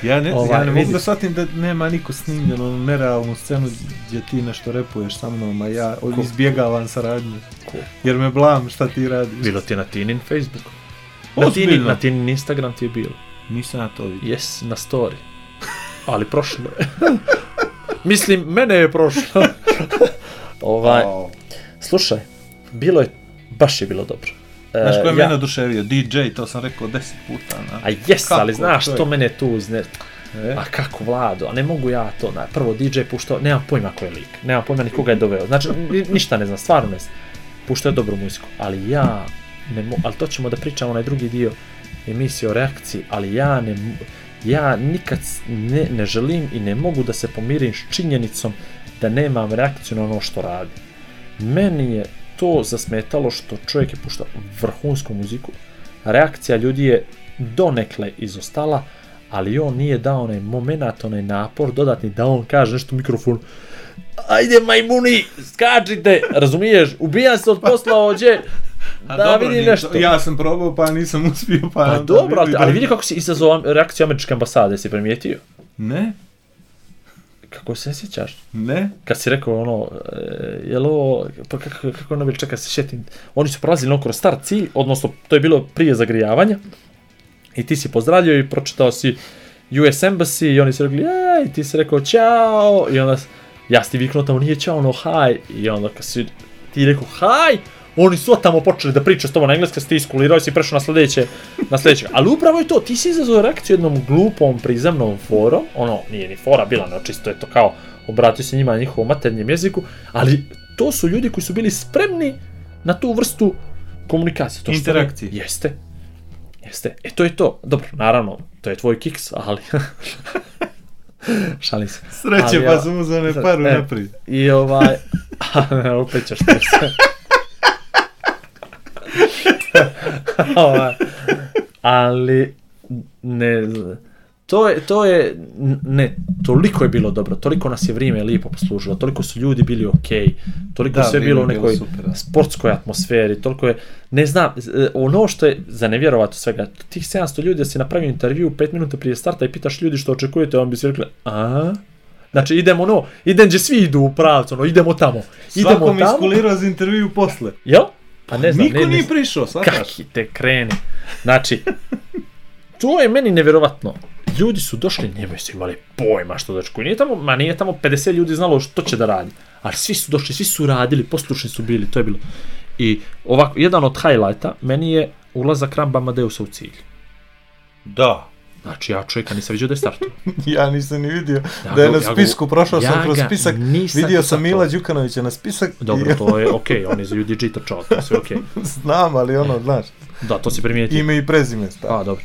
Ja ne, Ovaj, ja ne mogu da shvatim da nema niko snimljeno onu nerealnu scenu gdje ti nešto repuješ sa mnom, a ja Ko? izbjegavam saradnju. Ko? Jer me blam šta ti radiš. Bilo ti je na Tinin Facebook. Na Tinin, na Tinin Instagram ti je bilo. Nisam ja to vidio. Jes, na story. Ali prošlo je. Mislim, mene je prošlo. ovaj, Au. slušaj, bilo je, baš je bilo dobro. Znaš ko je ja- mene oduševio? DJ, to sam rekao deset puta. Na. A jes, ali znaš, to to mene tu uzne... E? A kako Vlado, a ne mogu ja to, na, prvo DJ puštao, nemam pojma ko je lik, nemam pojma ni koga je doveo, znači ni, ništa ne znam, stvarno ne znam, puštao je dobru muziku, ali ja ne mogu, ali to ćemo da pričamo onaj drugi dio emisije o reakciji, ali ja ne, mo- ja nikad ne, ne želim i ne mogu da se pomirim s činjenicom da nemam reakciju na ono što radi. Meni je to zasmetalo što čovjek je puštao vrhunsku muziku, reakcija ljudi je donekle izostala, ali on nije dao onaj moment, onaj napor dodatni da on kaže nešto u mikrofon ajde majmuni, skačite, razumiješ, ubijam se od posla ođe, da dobro, vidi nešto. to- Ja sam probao pa nisam uspio pa... Pa onda dobro, ali, vidi ali da- vidi kako si izazvao reakciju američke ambasade, si primijetio? Ne, Kako se sjećaš? ne. Kad si rekao ono, e, jel ovo, pa kako, kako ono bilo, čekaj se šetim, oni su prolazili ono kroz star cilj, odnosno to je bilo prije zagrijavanja, i ti si pozdravljao i pročitao si US Embassy i oni su rekli, ej, ti si rekao čao, i onda, ja si ti viknuo tamo, nije čao, ono, haj, i onda kad si ti rekao haj, oni su tamo počeli da pričaju s tobom na engleske, si ti iskulirao si prešao na sljedeće, na sljedeće. Ali upravo je to, ti si izazvao reakciju jednom glupom prizemnom forom, ono, nije ni fora bila, no čisto je to kao, obratio se njima na njihovom maternjem jeziku, ali to su ljudi koji su bili spremni na tu vrstu komunikacije. To Interakcije. oni- Jeste. Jeste. E to je to. Dobro, naravno, to je tvoj kiks, ali... Šalim se. Sreće, Ali, pa sam uzeo ne paru e. naprijed. I ovaj... opet ćeš te se. Ali, ne, to je, to je, ne, toliko je bilo dobro, toliko nas je vrijeme lijepo poslužilo, toliko su ljudi bili okej, toliko Da, sve bilo u nekoj super, da. sportskoj atmosferi, toliko je, ne znam, e, ono što je za nevjerovat svega, tih 700 ljudi da si napravio intervju 5 minuta prije starta i pitaš ljudi što očekujete, on bi svi rekli, a? Znači idemo ono, idem gdje svi idu u pravcu, ono, idemo tamo. Idemo Svako mi tamo. iskulirao za intervju posle. Jel? Pa ne znam, Niko ne, nije prišao, svakaš. Kaki te kreni. Znači, to je meni nevjerovatno. Ljudi su došli, nemaju su imali pojma što da očekuju. Nije tamo, ma nije tamo 50 ljudi znalo što će da radi. Ali svi su došli, svi su radili, poslušni su bili, to je bilo. I ovako, jedan od highlighta meni je ulazak Ramba Amadeusa u cilj. Da. Znači, ja čovjeka nisam vidio da je startao. Ja nisam ni vidio Ja da je na ja spisku, prošao ja sam kroz spisak, vidio sam. Mila Đukanovića na spisak Dobro, i to je okej, on je za UDG trčao, to je sve okej. znam, ali ono, znaš, Da, to si primijetio. ime i prezime stavio. A, dobro.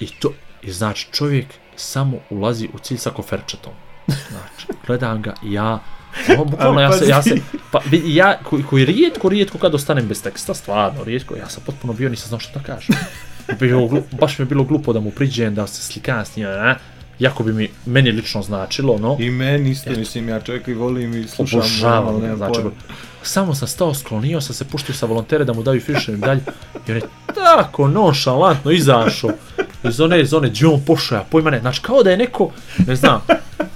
I to, i znači čovjek samo ulazi u cilj sa koferčetom. Znači, gledam ga ja, ono, bukvalno ja se, ja se, pa ja, koji, koji rijetko, rijetko kad ostanem bez teksta, stvarno, rijetko, ja sam potpuno bio, nisam znao što da kažem. Bio, glu, baš mi je bilo glupo da mu priđem, da se slikam s njim, a, jako bi mi, meni lično značilo, no, I meni isto, mislim, ja čovjek i volim i slušam. obožavam ga, nemam znači, pojma. samo sam stao, sklonio sam se, puštio sa volontere da mu daju fišer dalje, i on je tako nonšalantno izašao iz one zone, gdje on pošao, ja pojma ne, znači kao da je neko, ne znam,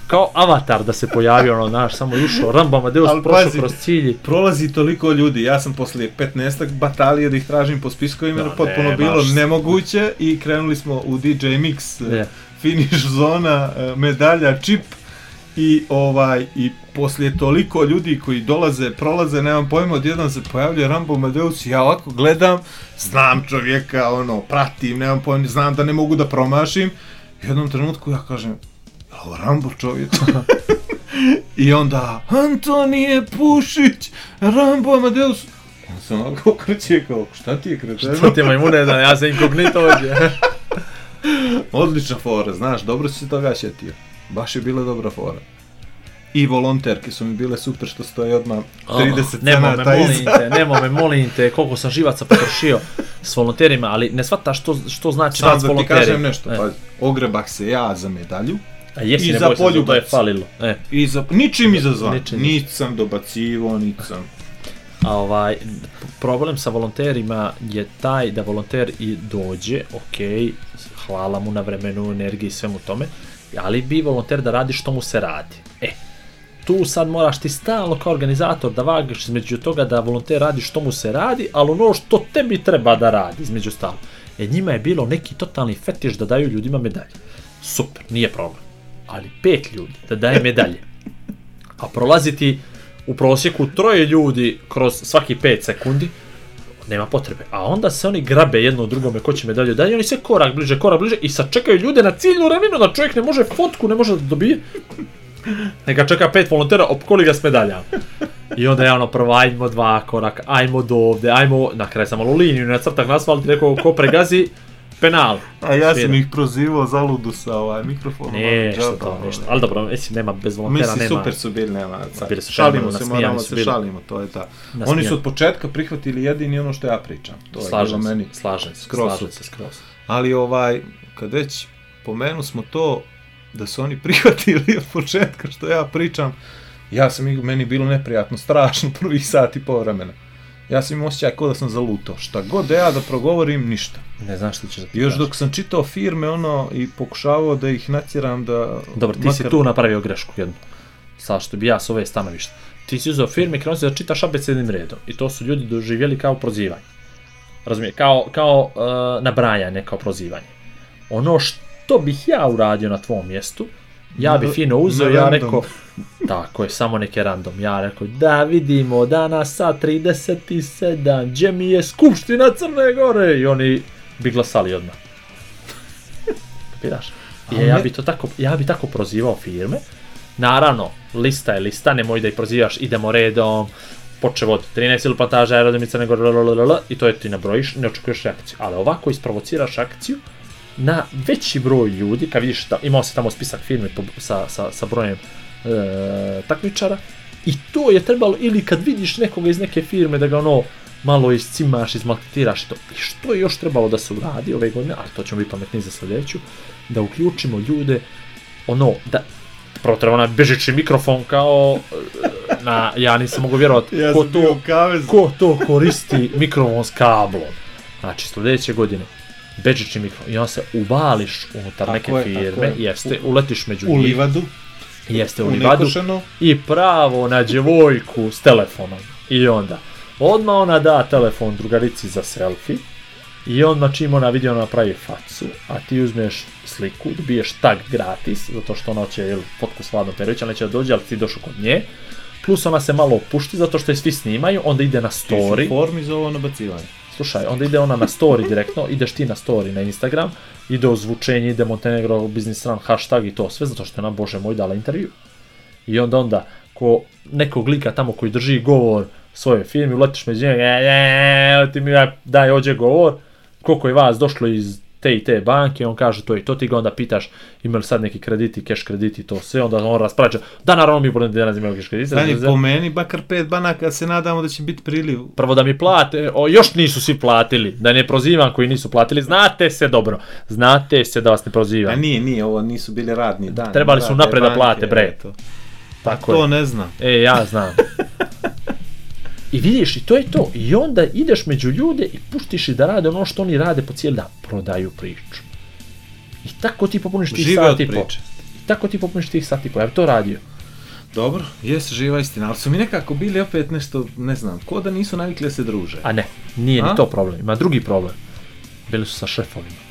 kao avatar da se pojavio, ono, znaš, samo je ušao, Rambo Amadeus Ali prošao kroz cilj, Prolazi toliko ljudi, ja sam poslije 15 batalije da ih tražim po spiskovima, Da, potpuno nemaš bilo se. nemoguće i krenuli smo u DJ Mix, yeah. finish zona, eh, medalja, čip i ovaj i poslije toliko ljudi koji dolaze, prolaze, nemam pojma, odjednom se pojavljuje Rambo Madeus ja ovako gledam, znam čovjeka, ono, pratim, nemam pojma, znam da ne mogu da promašim. U jednom trenutku ja kažem, "Je li ovo Rambo čovjek. I onda, Antonije Pušić, Rambo Amadeus. Ja sam ovako okreće kao, šta ti je kreteno? to ti je majmune, da ja se inkognito ovdje. Odlična fora, znaš, dobro si se toga sjetio. Baš je bila dobra fora. I volonterke su mi bile super što stoje odmah 30 Nemo me, cenata molim te, nemo me, molim te, koliko sam živaca potrošio s volonterima, ali ne shvataš što, što znači Sam rad s da ti kažem nešto, E. pa ogrebak se ja za medalju A jesi, I ne za se, to je poljubac. falilo. E. i za, ničim izazvan. Ničim. Nit sam dobacivo, nit sam. A ovaj, problem sa volonterima je taj da volonter i dođe, ok, hvala mu na vremenu, energiji i svemu tome, ali bi volonter da radi što mu se radi. Tu sad moraš ti stalno kao organizator da vagaš između toga da volonter radi što mu se radi, ali ono što tebi treba da radi između stalo. E njima je bilo neki totalni fetiš da daju ljudima medalje. Super, nije problem. Ali pet ljudi da daje medalje. A prolaziti u prosjeku troje ljudi kroz svaki 5 sekundi, nema potrebe. A onda se oni grabe jedno od drugome ko će medalju dalje, oni sve korak bliže, korak bliže i sačekaju ljude na ciljnu ravninu da čovjek ne može fotku, ne može da dobije. Neka čeka pet volontera, opkoli ga s medaljama. I onda je ono prvo, ajmo dva koraka, ajmo do ovde, ajmo, na kraju sam malo liniju na crtak na asfalt rekao ko pregazi, penal. A ja sam ih prozivao zaludu sa ovaj mikrofonom. Ništa džaba, to, ništa. Ali dobro, mislim, nema bez volontera, Mislim, nema. super su bili, nema. sad. Bili su šalimo se, moramo se šalimo, to je ta. Oni Nasmijani. su od početka prihvatili jedini ono što ja pričam. To je Slažem bilo se, meni. slažem se, slažem se, skroz. Ali ovaj, kad već pomenu smo to da su oni prihvatili od početka što ja pričam, ja sam, meni bilo neprijatno, strašno prvi sat i pol vremena. Ja sam imao osjećaj kao da sam zalutao. Šta god da ja da progovorim, ništa. Ne znaš što ćeš da ti Još dok sam čitao firme ono i pokušavao da ih natjeram da... Dobro, ti si tu napravio grešku jednu. Sad što bi ja s ove stanovište. Ti si uzeo firme i krenuo si da čitaš abecednim redom. I to su ljudi doživjeli kao prozivanje. Razumije, kao, kao uh, nabrajanje, kao prozivanje. Ono što bih ja uradio na tvom mjestu, ja bi Na- fino uzeo, ja rekao, tako je, samo neke random. Ja rekao, da vidimo, danas sa 37, gdje mi je Skupština Crne Gore? I oni bi glasali odmah. Kapiraš? I ja bi to tako, ja bi tako prozivao firme. Naravno, lista je lista, nemoj da ih prozivaš, idemo redom, počeo od 13 ili plantaža, aerodromica, nego i to je ti nabrojiš, ne očekuješ reakciju. Ali ovako isprovociraš akciju, na veći broj ljudi, kad vidiš, da, imao se tamo spisak firme po, sa, sa, sa brojem e, takmičara, i to je trebalo, ili kad vidiš nekoga iz neke firme da ga ono malo iscimaš, izmaltretiraš i to. I što je još trebalo da se uradi ove godine, ali to ćemo biti pametniji za sljedeću, da uključimo ljude, ono, da, prvo treba onaj bežići mikrofon kao e, na, ja nisam mogu vjerovati Ja ko, to, ko to koristi mikrofon s kablom. Znači, sljedeće godine, bežići mikrofon i on se uvališ unutar Tako neke je, firme, je. jeste, uletiš među U livadu, jeste u u livadu, nekošeno. i pravo na djevojku s telefonom. I onda, odmah ona da telefon drugarici za selfie, i odmah čim ona vidi ona napravi facu, a ti uzmeš sliku, dobiješ tag gratis, zato što ona hoće jel, fotku s Vladom Perović, ali neće da dođe, ali ti došao kod nje, plus ona se malo opušti zato što je svi snimaju, onda ide na Ti su story, formi za ovo nabacivanje. Slušaj, onda ide ona na story direktno, ideš ti na story na Instagram, ide ozvučenje, ide Montenegro business run, hashtag i to sve, zato što je ona, bože moj, dala intervju. I onda onda, ko nekog lika tamo koji drži govor svoje firme, uletiš među njega, e, e, e, ti mi daj ođe govor, koliko je vas došlo iz te i te banke, on kaže to i to, ti ga onda pitaš ima li sad neki krediti, cash krediti to sve, onda on raspraća, da naravno mi budemo danas imali cash krediti, Stani, po meni, bakar pet banaka, se nadamo da će biti priliv. prvo da mi plate, o, još nisu svi platili, da ne prozivam koji nisu platili, znate se dobro, znate se da vas ne A prozivam. nije, nije, ovo nisu bili radni dani. Trebali su napred da banke, plate, bre. eto. Tako To je. ne znam. E, ja znam. I vidiš, i to je to. I onda ideš među ljude i puštiš ih da rade ono što oni rade po cijeli dan. Prodaju priču. I tako ti popuniš tih Žive od sat i po. I tako ti popuniš tih sat i po. Ja bi to radio. Dobro, jesi živa istina, ali su mi nekako bili opet nešto, ne znam, ko da nisu navikli da se druže. A ne, nije A? ni to problem. Ima drugi problem. Bili su sa šefovima.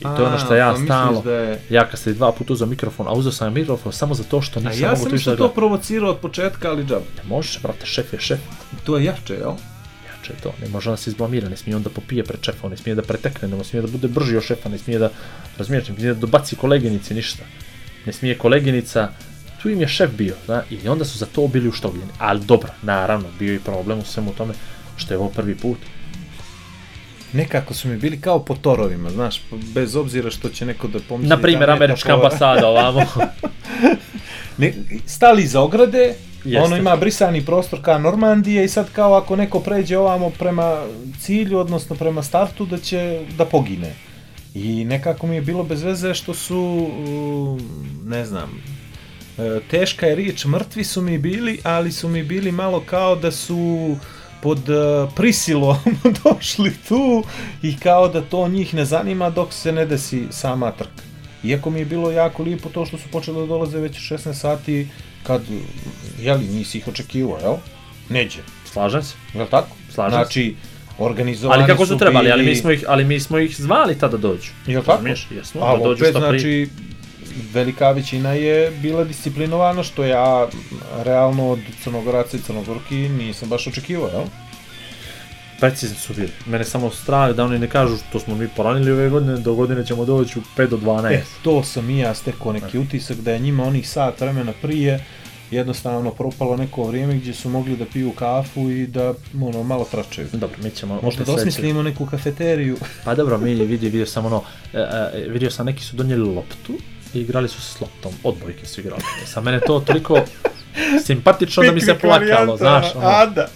I to je ono što ja pa stalno, Da je... ja kad sam dva puta uzeo mikrofon, a uzeo sam mikrofon samo zato što nisam ja mogu sam to isto da to provocirao od početka, ali džab. Ne možeš, brate, šef je šef. To je jače, jel? Jače je to, ne može da se izblamira, ne smije on da popije pred šefom, ne smije da pretekne, ne smije da bude brži od šefa, ne smije da, razumiješ, ne smije da dobaci koleginici ništa. Ne smije koleginica, tu im je šef bio, zna, i onda su za to bili uštogljeni. Ali dobro, naravno, bio je problem u svemu tome, što je ovo prvi put. Nekako su mi bili kao po torovima, znaš, bez obzira što će neko da pomisli... Na primjer, da američka ambasada ovamo. Ne, stali iza ograde, Jeste. ono ima brisani prostor ka Normandije i sad kao ako neko pređe ovamo prema cilju, odnosno prema startu, da će da pogine. I nekako mi je bilo bez veze što su, ne znam, e, teška je riječ, mrtvi su mi bili, ali su mi bili malo kao da su pod e, prisilom došli tu i kao da to njih ne zanima dok se ne desi sama trka. Iako mi je bilo jako lijepo to što su počeli da dolaze već u 16 sati kad, jeli, nisi ih očekivao, jel? Neđe, Slažem se. jel tako? Slažem. Znači, organizovani Ali kako su trebali, ali mi bili- smo ih, ali mi smo ih zvali tada da dođu. Jel tako? Razumiješ? Jesmo, Ali da dođu opet, što prije. znači, velika većina je bila disciplinovana, što ja realno od Crnogoraca i Crnogorki nisam baš očekivao, jel? Precizni su bili. Mene samo strah da oni ne kažu to smo mi poranili ove godine, do godine ćemo doći u 5 do 12. E, to sam i ja stekao neki utisak da je njima onih sat vremena prije jednostavno propalo neko vrijeme gdje su mogli da piju kafu i da ono, malo tračaju. Dobro, mi ćemo Možda da osmislimo neku kafeteriju. Pa dobro, mi vidi, vidio sam ono, e, e, vidio sam neki su donijeli loptu i igrali su se s loptom, odbojke su igrali. Sa mene to toliko simpatično da mi se plakalo, znaš, ono, Ada,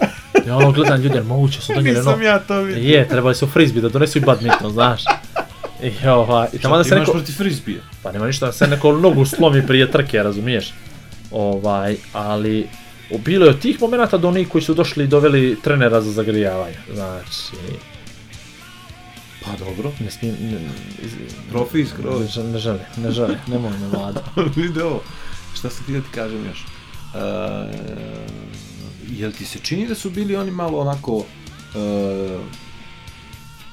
ja ono gledam ljudi, jer moguće su donijeli ono, nisam ja to vidio. je, trebali su frisbee da donesu i badminton, znaš. I, ova, i tamo da Ti se imaš neko, protiv frisbija. pa nema ništa, da se neko nogu slomi prije trke, razumiješ? Ovaj, ali bilo je od tih momenata do onih koji su došli i doveli trenera za zagrijavanje. Znači, Pa dobro. ne smijem, ne, Profi ne, skroz. žele, ne žele, ne žele, ne mogu me vlada. Vidi ovo. Šta sam ti da ti kažem još? Uh, jel ti se čini da su bili oni malo onako uh,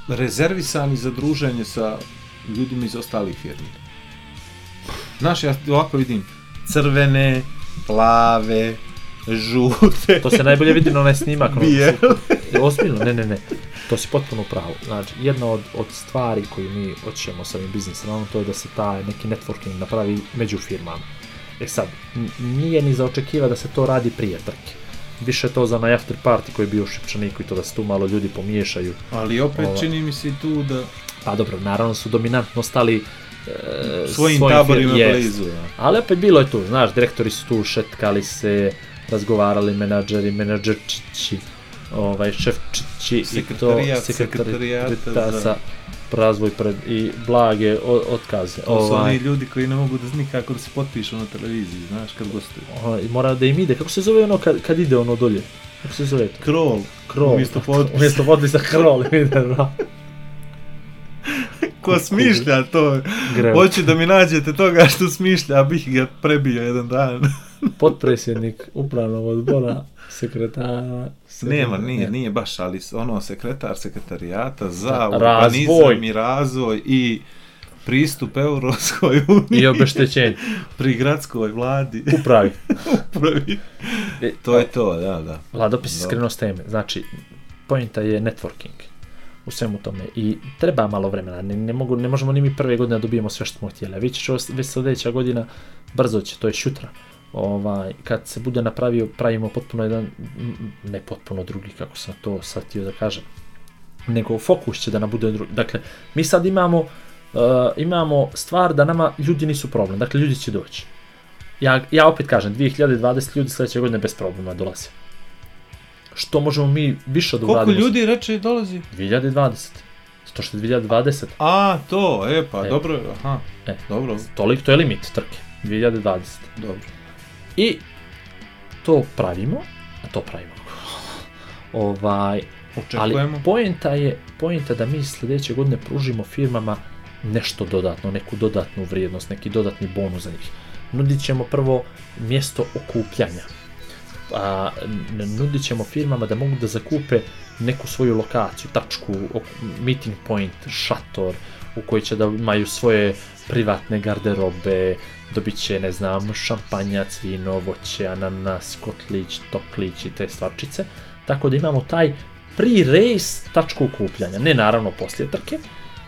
rezervisani za druženje sa ljudima iz ostalih firmi? Znaš, ja ovako vidim crvene, plave, žute, To se najbolje vidi na onaj snimak. bijele. Ozbiljno, ne, ne, ne. To si potpuno pravo. Znači, jedna od, od stvari koju mi hoćemo sa ovim biznis ranom, to je da se taj neki networking napravi među firmama. E sad, nije ni za očekiva da se to radi prije trke. Više je to za onaj after party koji je bio u Šipčaniku i to da se tu malo ljudi pomiješaju. Ali opet Ova. čini mi se tu da Pa dobro, naravno su dominantno ostali e, Svojim svojim taborima blizu. Ja. Ali opet bilo je tu, znaš, direktori su tu šetkali se, razgovarali menadžeri, menadžerčići, ovaj, šefčići i to Sekretarijat, sekretarijata za- razvoj pred, i blage o- otkaze. To su Ovaj, oni ljudi koji ne mogu da nikako da se potpišu na televiziji, znaš, kad gostuju. ovaj, mora da im ide, kako se zove ono kad, kad ide ono dolje? Kako se zove to? Krol, Krol. umjesto potpisa. Umjesto potpisa krol ide, da. Ko smišlja to? Hoću da mi nađete toga što smišlja, a bih ga prebio jedan dan. Potpredsjednik upravnog odbora, sekretara... Nema, nije, nije baš, ali ono, sekretar sekretarijata za Razvoj. urbanizam i razvoj i pristup Europskoj uniji I obeštećenje. pri gradskoj vladi. Upravi. Upravi. E, To je to, da, da. Vladopis je skrenuo s teme. Znači, pojenta je networking u svemu tome i treba malo vremena. Ne, ne, mogu, ne možemo ni mi prve godine da dobijemo sve što smo htjeli. Već već sljedeća godina brzo će, to je šutra. Ovaj, kad se bude napravio, pravimo potpuno jedan, ne potpuno drugi, kako sam to sad htio da kažem, nego fokus će da nam bude drugi. Dakle, mi sad imamo, uh, imamo stvar da nama ljudi nisu problem, dakle ljudi će doći. Ja, ja opet kažem, 2020 ljudi sljedeće godine bez problema dolaze. Što možemo mi više da Koliko uradimo? ljudi reče dolazi? 2020. To što je 2020. A, to, e, pa, E. dobro, aha, E. dobro, Toliko, to je limit trke. 2020. dobro. I to pravimo, a to pravimo. ovaj, ali Očekujemo. poenta je, poenta da mi sljedeće godine pružimo firmama nešto dodatno, neku dodatnu vrijednost, neki dodatni bonus za njih. Nudit ćemo prvo mjesto okupljanja. A, nudit ćemo firmama da mogu da zakupe neku svoju lokaciju, tačku, meeting point, šator, u koji će da imaju svoje privatne garderobe, dobit će, ne znam, šampanjac, vino, voće, ananas, kotlić, toplić i te stvarčice. Tako da imamo taj pre-race tačku okupljanja, ne naravno poslije trke.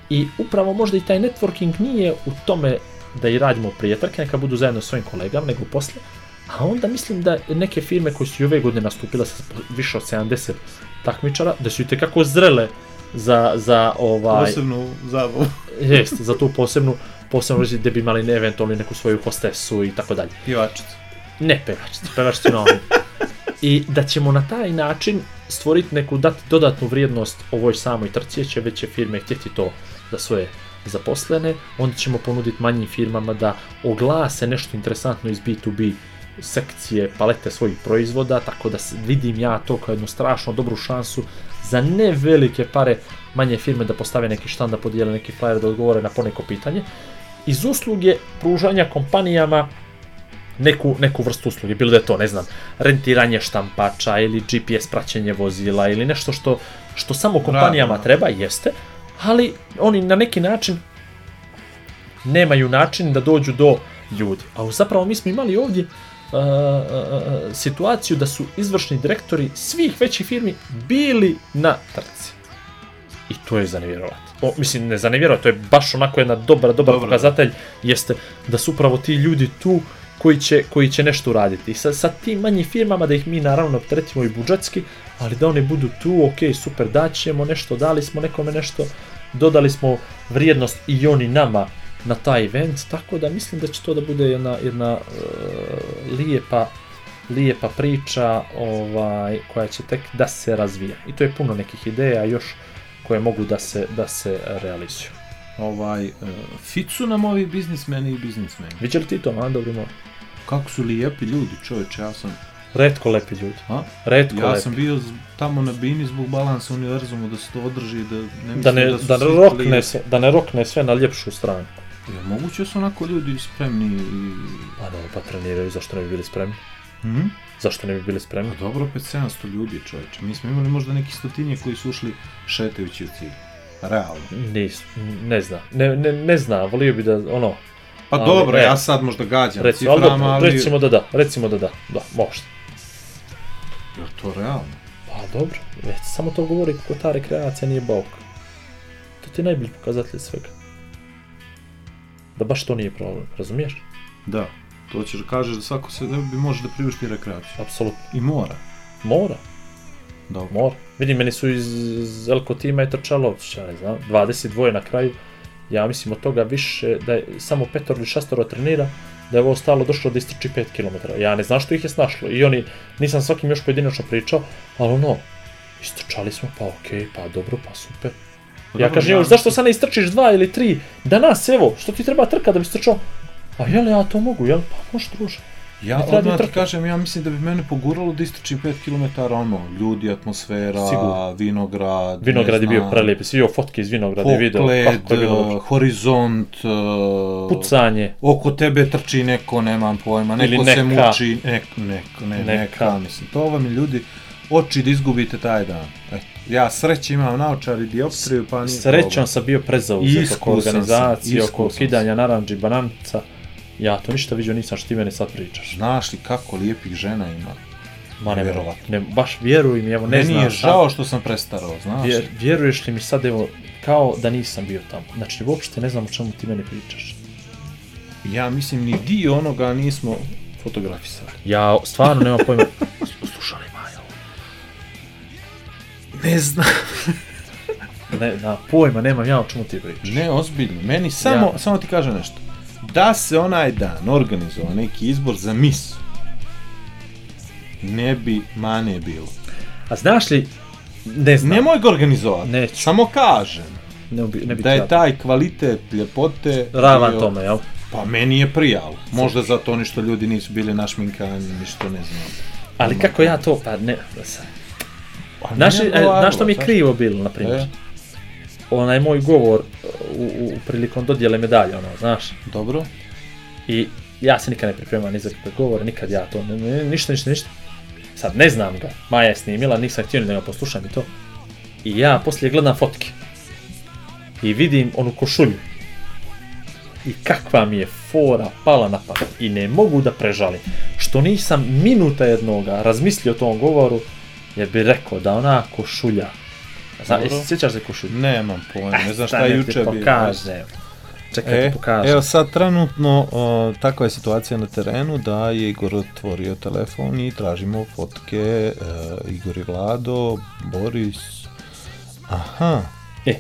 I upravo možda i taj networking nije u tome da i radimo prije trke, neka budu zajedno s svojim kolegama, nego poslije. A onda mislim da neke firme koje su i ove godine nastupile sa više od 70 takmičara, da su i tekako zrele za, za ovaj... Posebnu zabavu. Jest, za tu posebnu, posebnu gdje bi imali eventualno neku svoju hostesu i tako dalje. Pjevačicu. Ne pevačice, pevačice na ovim. I da ćemo na taj način stvoriti neku dati dodatnu vrijednost ovoj samoj trci, jer će veće firme htjeti to za svoje zaposlene, onda ćemo ponuditi manjim firmama da oglase nešto interesantno iz B2B sekcije palete svojih proizvoda, tako da vidim ja to kao jednu strašno dobru šansu za ne velike pare manje firme da postave neki štand, da podijele neki flyer, da odgovore na poneko pitanje. Iz usluge pružanja kompanijama neku, neku vrstu usluge, bilo da je to, ne znam, rentiranje štampača ili GPS praćenje vozila ili nešto što, što samo kompanijama Radno. treba, jeste, ali oni na neki način nemaju način da dođu do ljudi. A zapravo mi smo imali ovdje uh, uh, situaciju da su izvršni direktori svih većih firmi bili na trci. I to je za nevjerovati. O, mislim, ne za nevjerovati, to je baš onako jedna dobra, dobar Dobro, pokazatelj, jeste da su upravo ti ljudi tu koji će, koji će nešto uraditi. I sa, sa tim manjim firmama da ih mi naravno opteretimo i budžetski, ali da oni budu tu, ok, super, daćemo nešto, dali smo nekome nešto, dodali smo vrijednost i oni nama na taj event, tako da mislim da će to da bude jedna, jedna uh, lijepa, lijepa priča ovaj, koja će tek da se razvija. I to je puno nekih ideja još koje mogu da se, da se realizuju. Ovaj, uh, fit su nam ovi biznismeni i biznismeni. Viđali ti to, a? Dobri moj. Kako su lijepi ljudi, čovječe, ja sam, Redko lepi ljudi. a? Redko Ja lepi. sam bio tamo na bini zbog balansa univerzumu da se to održi da ne mislim Da ne, da su da, ne rokne sve, da ne rokne sve na ljepšu stranu. Ja, moguće su onako ljudi spremni i... Pa da, pa treniraju, zašto ne bi bili spremni? Hm? Zašto ne bi bili spremni? Pa dobro, opet 700 ljudi, čovječe. Mi smo imali možda neki stotinje koji su ušli šetajući u cilj. Realno. Nis, ne zna, ne, ne, ne zna, volio bi da, ono, Pa Ali, dobro, ne. ja sad možda gađam recimo, ciframa, da, ali... recimo da da, recimo da da, da, možda. Je to realno? Pa dobro, već samo to govori kako ta rekreacija nije bauk. To ti je najbolji pokazatelj svega. Da baš to nije problem, razumiješ? Da. To ćeš da kažeš da svako se bi može da priušti rekreaciju. Apsolutno. I mora. Mora. Dobro. Mora. Vidi, meni su iz, iz Elko tima je trčalo, ja ne znam, 22 na kraju. Ja mislim od toga više, da je samo petoro ili šestoro trenira, da je ovo stalo došlo da istrči 5 km. Ja ne znam što ih je snašlo. I oni, nisam svakim još pojedinačno pričao, ali ono, istrčali smo, pa okej, pa dobro, pa super. Ja dobro, kažem, ja još zašto sad ne istrčiš dva ili tri? Danas, evo, što ti treba trka da bi istrčao? A jel ja to mogu, jel? Pa može druže. Ja odmah ti kažem, ja mislim da bi mene poguralo da istrčim 5 km, ono, ljudi, atmosfera, Sigurno. vinograd, Vinograd je bio prelijep, svi vidio fotke iz vinograda i video kako je bilo horizont, uh, Pucanje, oko tebe trči neko, nemam pojma, neko Ili se neka. muči, nek, nek, ne, neka. Neka. mislim, to vam je ljudi, oči da izgubite taj dan. E, ja sreće imam naočar i dioptriju, pa nije Srećom problem. sam bio prezauzet oko organizacije, oko kidanja naranđi bananca. Ja to ništa vidio nisam što ti mene sad pričaš. Znaš li kako lijepih žena ima? Ma ne, ne, baš vjeruj mi, evo ne Meni znam. je žao što sam prestarao, znaš? Vjer, vjeruješ li mi sad, evo, kao da nisam bio tamo. Znači, uopšte ne znam o čemu ti mene pričaš. Ja mislim ni dio onoga nismo fotografisali. Ja stvarno nemam pojma. Ne znam. Ne, na pojma nemam ja o čemu ti pričaš. Ne, ozbiljno. Meni samo, Ja. samo ti kažem nešto. Da se onaj dan organizovao neki izbor za mis, ne bi mane bilo. A znaš li, ne znam, Nemoj ga organizovati. Neću. Samo kažem ne, bi, ne bi da je taj kvalitet ljepote ravan bio- tome, jel? Pa meni je prijal. Možda zato oni što ljudi nisu bili našminkani, ništa ne znam. Ali kako ja to, pa ne, sad. Pa Znaš, nije e, znaš što mi je znaš? krivo bilo, na primjer? E, Onaj moj govor u, u prilikom dodjele medalje, ono, znaš? dobro. I ja se nikad ne pripremam ni za kakve govore, nikad ja to, ne, ništa, ništa, ništa. Sad ne znam ga, Maja je snimila, nisam htio ni da ga poslušam i to. I ja poslije gledam fotke. I vidim onu košulju. I kakva mi je fora pala na pamet. I ne mogu da prežalim. Što nisam minuta jednoga razmislio o tom govoru, jer bi rekao da ona košulja. Zna, jesi sjećaš se košulju? Nemam pojma, ne znam šta je ti juče bilo. pokažem. Čekaj, E, ti pokažem. evo sad trenutno o, takva je situacija na terenu da je Igor otvorio telefon i tražimo fotke e, Igor i Vlado, Boris. Aha, E,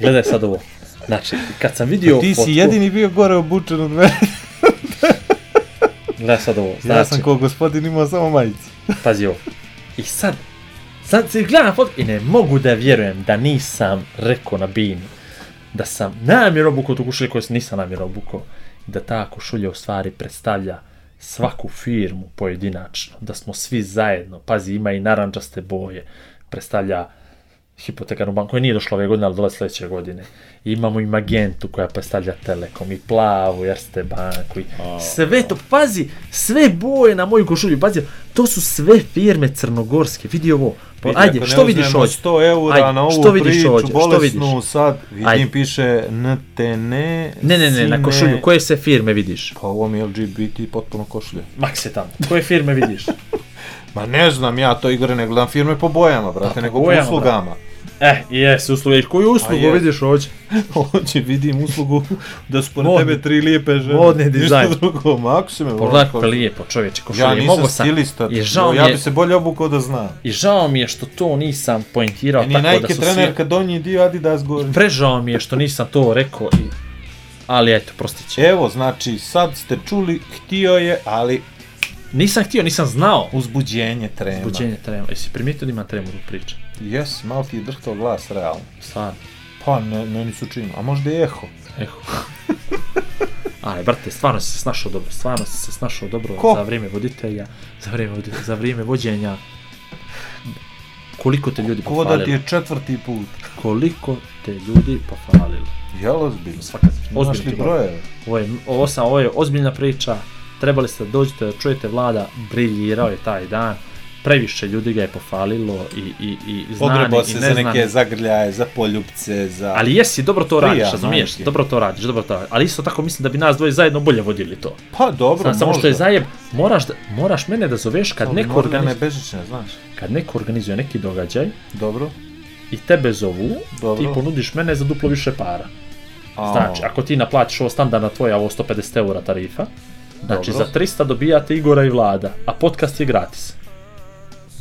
gledaj sad ovo. Znači, kad sam vidio ti fotku, si jedini bio gore obučen od mene. gledaj sad ovo, znači, Ja sam kao gospodin imao samo majicu. pazi ovo. I sad, sad se gledam fotku i ne mogu da vjerujem da nisam rekao na bini da sam namjerno obukao tu košulju koju nisam namjerno obukao da ta košulja u stvari predstavlja svaku firmu pojedinačno, da smo svi zajedno, pazi ima i naranđaste boje, predstavlja hipotekarnu banku koja nije došla ove godine, ali dolazi sledeće godine. I imamo i Magentu koja predstavlja Telekom, i Plavu, Erste banku, i sve to, pazi, sve boje na moju košulju, pazi, to su sve firme crnogorske, vidi ovo, pa, Vidi, ajde, što vidiš ovdje? 100 eura Ajde, na ovu što vidiš priču ovdje? Što bolesnu, vidiš? sad vidim Ajde. piše NTN, Ne, ne, ne, na košulju, koje sve firme vidiš? Pa ovo mi je LGBT potpuno košulje. Makse tamo, koje firme vidiš? Ma ne znam ja to Igore, ne gledam firme po bojama, brate, Pa, nego po uslugama. Eh, jes, usluge, i koju uslugu je. vidiš ovdje? Hoće vidim uslugu da su pored tebe tri lijepe žene. modni Ništa dizajn. drugo, Maksime. Pogledaj kako je lijepo, čovječe, košulje, Ja nisam mogo sam, stilista, i žao ja mi je- bi se bolje obukao da znam. i žao mi je što to nisam poentirao je tako da Nike su trenerka donji dio Adidas gornji. Prežao mi je što nisam to rekao i... Ali eto, prostit će. Evo, znači, sad ste čuli, htio je, ali Nisam htio, nisam znao. uzbuđenje trema. Buđenje trema. Jesi primijetio da ima tremu u priče? Jes, malo ti je drhtao glas, realno. Stvarno. Pa, ne, meni su čini. A možda je eho. Eho. Aj, brate, stvarno si se snašao dobro. Stvarno si se snašao dobro Ko? za vrijeme voditelja, za vrijeme, za vrijeme vođenja. Koliko te ljudi Ko da ti je četvrti put. Koliko te ljudi pofalilo. Jel ozbiljno? Svaka ozbiljno li ti govorim. brojeve? Ovo je, ovo, sam, ovo je ozbiljna priča, trebali ste da dođete da čujete vlada, briljirao je taj dan, previše ljudi ga je pofalilo i, i, i znani Pogrebao i se za neznani. neke zagrljaje, za poljubce, za... Ali jesi, dobro to radiš, Prija, razumiješ? majke. Dobro to radiš, dobro to radiš. Ali isto tako mislim da bi nas dvoje zajedno bolje vodili to. Pa dobro, Sam, samo što je zajeb, moraš, da, moraš mene da zoveš kad neko, organizuje, bežična, znaš. kad neko organizuje neki događaj Dobro. i tebe zovu, Dobro. ti ponudiš mene za duplo više para. A, Znači, ako ti naplatiš ovo standardna tvoja, ovo 150 eura tarifa, znači Dobro. za 300 dobijate Igora i Vlada, a podcast je gratis.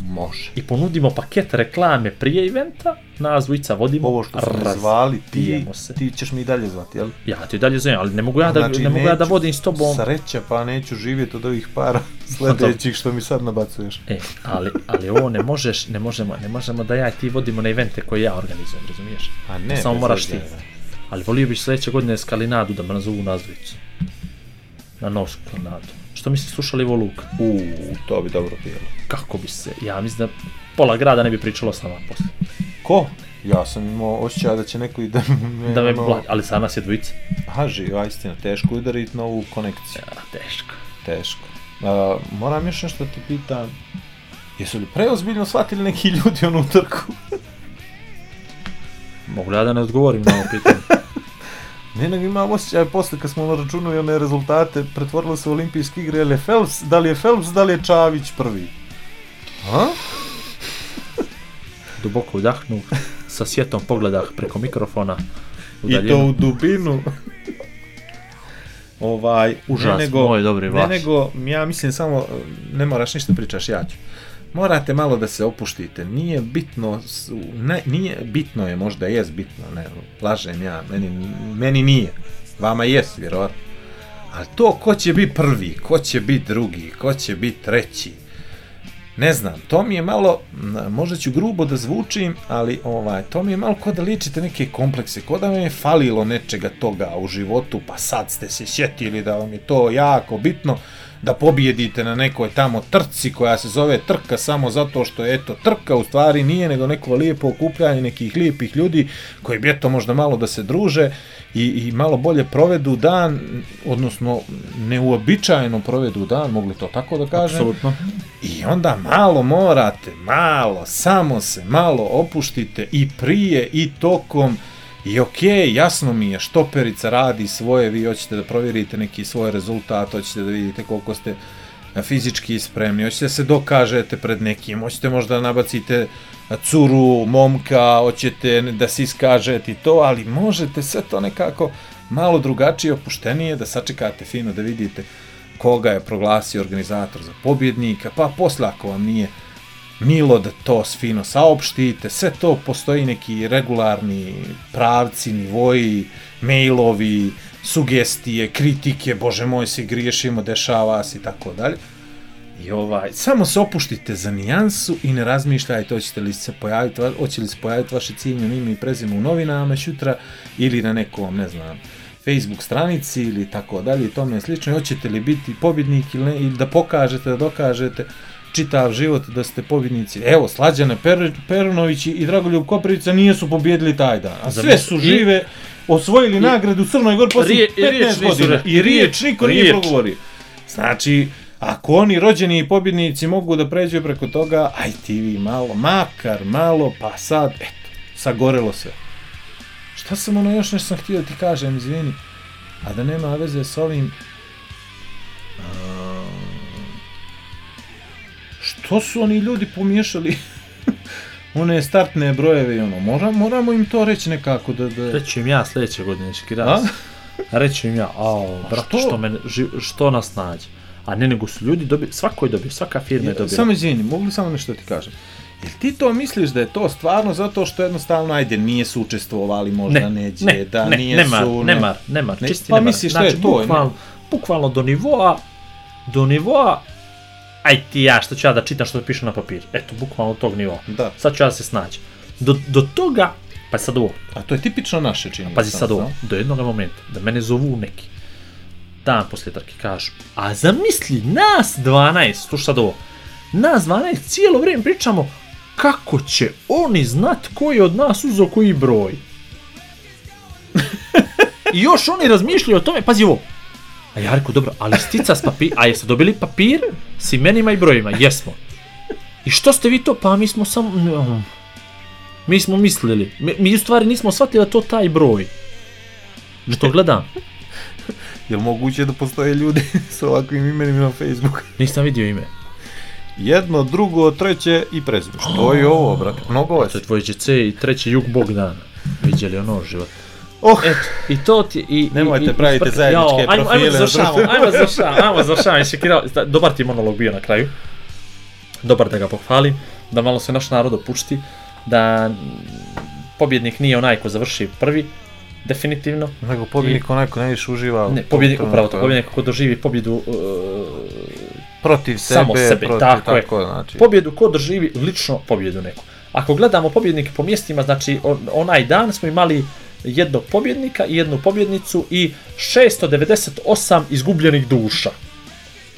Može. i ponudimo paket reklame prije eventa, nas dvojica vodimo, Ovo što raz- zvali, ti, se. ti ćeš mi dalje zvati, jel? Ja ti dalje zovem, ali ne mogu ja da, ne mogu ja da vodim s tobom. Sreća, pa neću živjeti od ovih para sljedećih što mi sad nabacuješ. E, ali, ali ovo ne možeš, ne možemo, ne možemo da ja i ti vodimo na evente koje ja organizujem, razumiješ? A ne, Samo bez moraš ti. ne. Ali volio bih sljedeće godine Skalinadu da me nazovu nas dvojicu. Na novsku Skalinadu. Što misliš, slušali ovo Luka? U, to bi dobro bilo. Kako bi se, ja mislim da pola grada ne bi pričalo s nama posle. Ko? Ja sam imao osjećaj da će neko i da me... Da me ono- bla... ali sad nas je dvojica. Aha, živa, istina, teško udariti na ovu konekciju. Ja, teško. Teško. A, moram još nešto da ti pitam. Jesu li preozbiljno shvatili neki ljudi onu utrku? Mogu ja da ne odgovorim na ovo pitanje? Ne, nego imam osjećaj posle kad smo računali one rezultate, pretvorilo se u olimpijske igre, je Phelps, da li je Phelps, da li je Čavić prvi? A? Duboko udahnu, sa sjetom pogledah preko mikrofona. I to u dubinu. ovaj, Užas, ne nego, moj dobri ne vaš. nego, ja mislim samo, ne moraš ništa pričaš, ja ću. Morate malo da se opuštite, nije bitno, ne, nije bitno je, možda jest bitno, ne, lažem ja, meni, meni nije, vama jest, vjerovatno. Ali to ko će biti prvi, ko će biti drugi, ko će biti treći, ne znam, to mi je malo, možda ću grubo da zvučim, ali ovaj, to mi je malo ko da ličite neke komplekse, ko da vam je falilo nečega toga u životu, pa sad ste se sjetili da vam je to jako bitno, da pobjedite na nekoj tamo trci koja se zove trka samo zato što je eto trka u stvari nije nego neko lijepo okupljanje nekih lijepih ljudi koji bi eto možda malo da se druže i, i malo bolje provedu dan, odnosno neuobičajeno provedu dan, mogli to tako da kažem. Apsolutno. I onda malo morate, malo, samo se malo opuštite i prije i tokom i okej, jasno mi je, štoperica radi svoje, vi hoćete da provjerite neki svoj rezultat, hoćete da vidite koliko ste a, fizički spremni, hoćete da se dokažete pred nekim, hoćete možda da nabacite a, curu, momka, hoćete da se iskažete i to, ali možete sve to nekako malo drugačije, opuštenije, da sačekate fino, da vidite koga je proglasio organizator za pobjednika, pa posle ako vam nije milo da to fino saopštite, sve to postoji neki regularni pravci, nivoji, mailovi, sugestije, kritike, bože moj, svi griješimo, dešava se i tako dalje. I ovaj, samo se opuštite za nijansu i ne razmišljajte hoćete li se pojaviti, hoće li se pojaviti vaše ciljno ime i prezime u novinama šutra ili na nekom, ne znam, Facebook stranici ili tako dalje i tome slično. Hoćete li biti pobjednik ili, ne, ili da pokažete, da dokažete čitav život da ste pobjednici. Evo, Slađane per, Perunović i Dragoljub Koprivica nisu pobjedili taj dan. A sve su i- žive, osvojili nagradu u Crnoj Gori poslije Rije- i riječ 15 nisu godina. I riječ niko nije Riječ. progovorio. Znači, ako oni rođeni pobjednici mogu da pređu preko toga, aj ti vi malo, makar malo, pa sad, eto, sagorelo sve. Šta sam ono još nešto sam htio da ti kažem, izvini, a da nema veze s ovim... što su oni ljudi pomiješali one startne brojeve i ono, mora, moramo im to reći nekako da... da... Reći im ja sljedeće godine? Škiras. Reći im ja, ao, brate, što? što, me, ži- što nas nađe. A ne, nego su ljudi dobili, svako je dobio, svaka firma je dobila. Samo izvini, mogu li samo nešto da ti kažem? Jel ti to misliš da je to stvarno zato što jednostavno, ajde, nije su učestvovali, možda ne, neće, ne, da ne, nije nemar, su... nemar, nemar, Ne, čisti pa nemar. misliš što je znači, to, Bukvalno, bukvalno do nivoa, do nivoa, aj ti ja, što ću ja da čitam što piše na papir. Eto, bukvalno tog nivoa. Da, Sad ću ja da se snaći. Do, do toga, pa sad ovo, a to je tipično naše čini. pazi sad ovo, do jednog momenta, da mene zovu neki, dan poslije trke kažu, a zamisli nas 12, slušaj sad ovo, nas 12 cijelo vrijeme pričamo kako će oni znat koji je od nas uzeo koji broj. I još oni razmišljaju o tome, pazi ovo, a ja rekao, dobro, ali stica s papir, a jeste dobili papir s imenima i brojima, jesmo. I što ste vi to, pa mi smo samo, mi smo mislili, mi, mi u stvari nismo shvatili da to taj broj. Što gledam, Jel moguće da postoje ljudi s ovakvim imenima na Facebooku? nisam vidio ime. Jedno, drugo, treće i prezime. Što je ovo, brate? Mnogo To vas. je tvoj GC i treći jug Bogdan. Vidjeli ono život. Oh, Eto, i to ti... I, Nemojte i, i, pravite zajedničke Jao, ajmo, profile Ajmo na završavamo, ajmo završavamo, ajmo završavamo. Jesi kirao, dobar ti je monolog bio na kraju. dobar da ga pohvalim, da malo se naš narod opušti, da pobjednik nije onaj ko završi prvi, definitivno. Nego pobjednik onaj ko najviše uživa. Ne, pobjednik, upravo to, pobjednik ko doživi pobjedu, uh, protiv sebe, samo sebe, protiv, tako je. tako znači. pobjedu ko doživi lično pobjedu neku. Ako gledamo pobjednike po mjestima, znači on, onaj dan smo imali jednog pobjednika i jednu pobjednicu i 698 izgubljenih duša.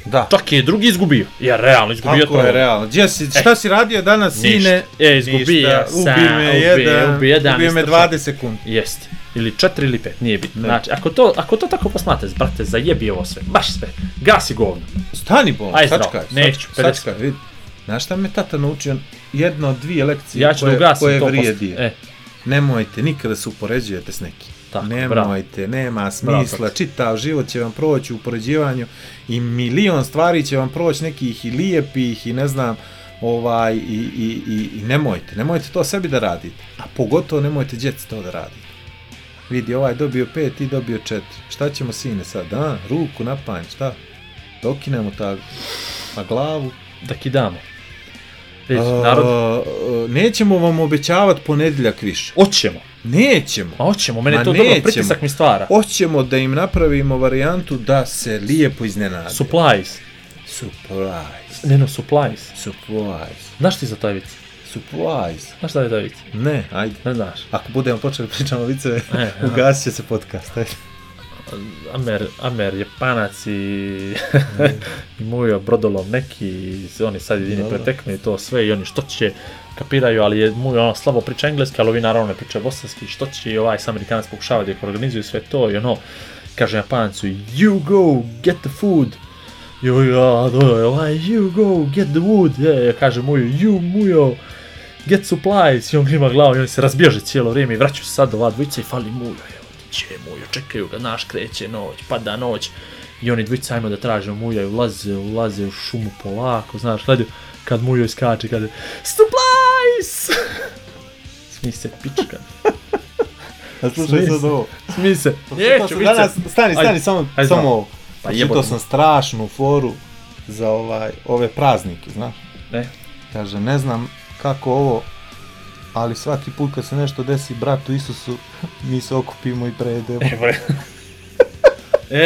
Da. Čak je drugi izgubio. Ja realno izgubio Tako je, realno. Gdje si, šta si radio danas, sine? Ništa. E, izgubio sam, Ubi me ubi- jedan, ubi jedan ubio me istrčao. 20 sekundi. Jeste. Ili 4 ili 5, nije bitno. Ne. Znači, ako to, ako to tako posmatrate, brate, zajebi ovo sve. Baš sve. Gasi govno. Stani bol, Aj, sačkaj, Neću, sačkaj, 50. sačkaj, vidi. Znaš šta me tata naučio? Jedna od dvije lekcije Ja da koje, koje to vrijedi. E, Nemojte nikada se upoređujete s nekim. Tako, Nemojte, nema Bravo, smisla, tata. čitav život će vam proći u upoređivanju i milion stvari će vam proći nekih i lijepih i ne znam, ovaj, i, i, i, i nemojte, nemojte to sebi da radite, a pogotovo nemojte djeci to da radite. Vidi, ovaj dobio pet, ti dobio četiri. Šta ćemo sine sad, a? Ruku na panj, šta? Dokinemo tak na glavu. da kidamo. A, narod, a, nećemo vam obećavat ponedjeljak više. hoćemo. Nećemo. Ma hoćemo, mene Ma to dobro, nećemo. pritisak mi stvara. Hoćemo da im napravimo varijantu da se lijepo iznenade. Supplies. Surprise. Ne no, supplies. Surprise. Znaš ti za taj vic? Surprise. Znaš da je taj vic? Ne, ajde. Ne znaš. Ako budemo počeli pričamo viceve, ugasit će se podcast. Ajde. Amer, Amer, Japanac i, i Mujo Brodolom neki, i oni sad jedini preteknu i to sve i oni što će kapiraju, ali je Mujo ono slabo priča engleski, ali ovi naravno ne pričaju bosanski, što će i ovaj sam Amerikanac pokušava da ih organizuju sve to i ono, kaže Japancu, you go, get the food, Jo, ja, do, ovaj, you go, get the wood, je, ja kaže Mujo, you, Mujo, get supplies, i on klima glavu i oni se razbježe cijelo vrijeme i vraćaju se sad ova dvojica i fali Mujo, evo, ti će Mujo, čekaju ga, naš kreće noć, pada noć, i oni dvojica ajmo da traže Muja i ulaze, ulaze u šumu polako, znaš, gledaju, kad Mujo iskače, kaže, supplies! Smij se, pička. A slušaj sad ovo. Smij se. Neću, sam vice. danas, stani, stani, Ajde, samo, ajde, samo ovo. Pa Pa jebote. to sam strašnu foru za ovaj, ove praznike, znaš. Ne. Kaže, ne znam kako ovo, ali svaki put kad se nešto desi bratu Isusu, mi se okupimo i prejedemo. Evo je.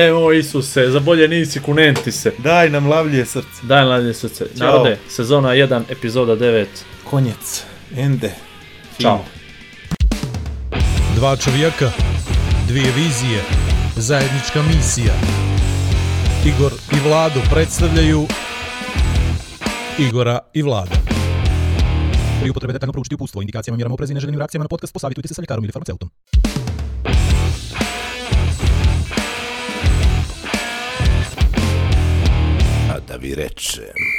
Evo Isuse, za bolje nisi kunenti se. Daj nam lavlje srce. Daj ladnje srce. Ćao. Narode, sezona 1, epizoda 9. Konjec. Ende. Ćao. Dva čovjeka, dvije vizije, zajednička misija. Igor i Vlado predstavljaju Igora i Vlada. Pri upotrebe detaljno proučiti upustvo, indikacijama, mjerama oprezi i neželjenim reakcijama na podcast posavitujte se sa ljekarom ili farmaceutom. A da vi rečem...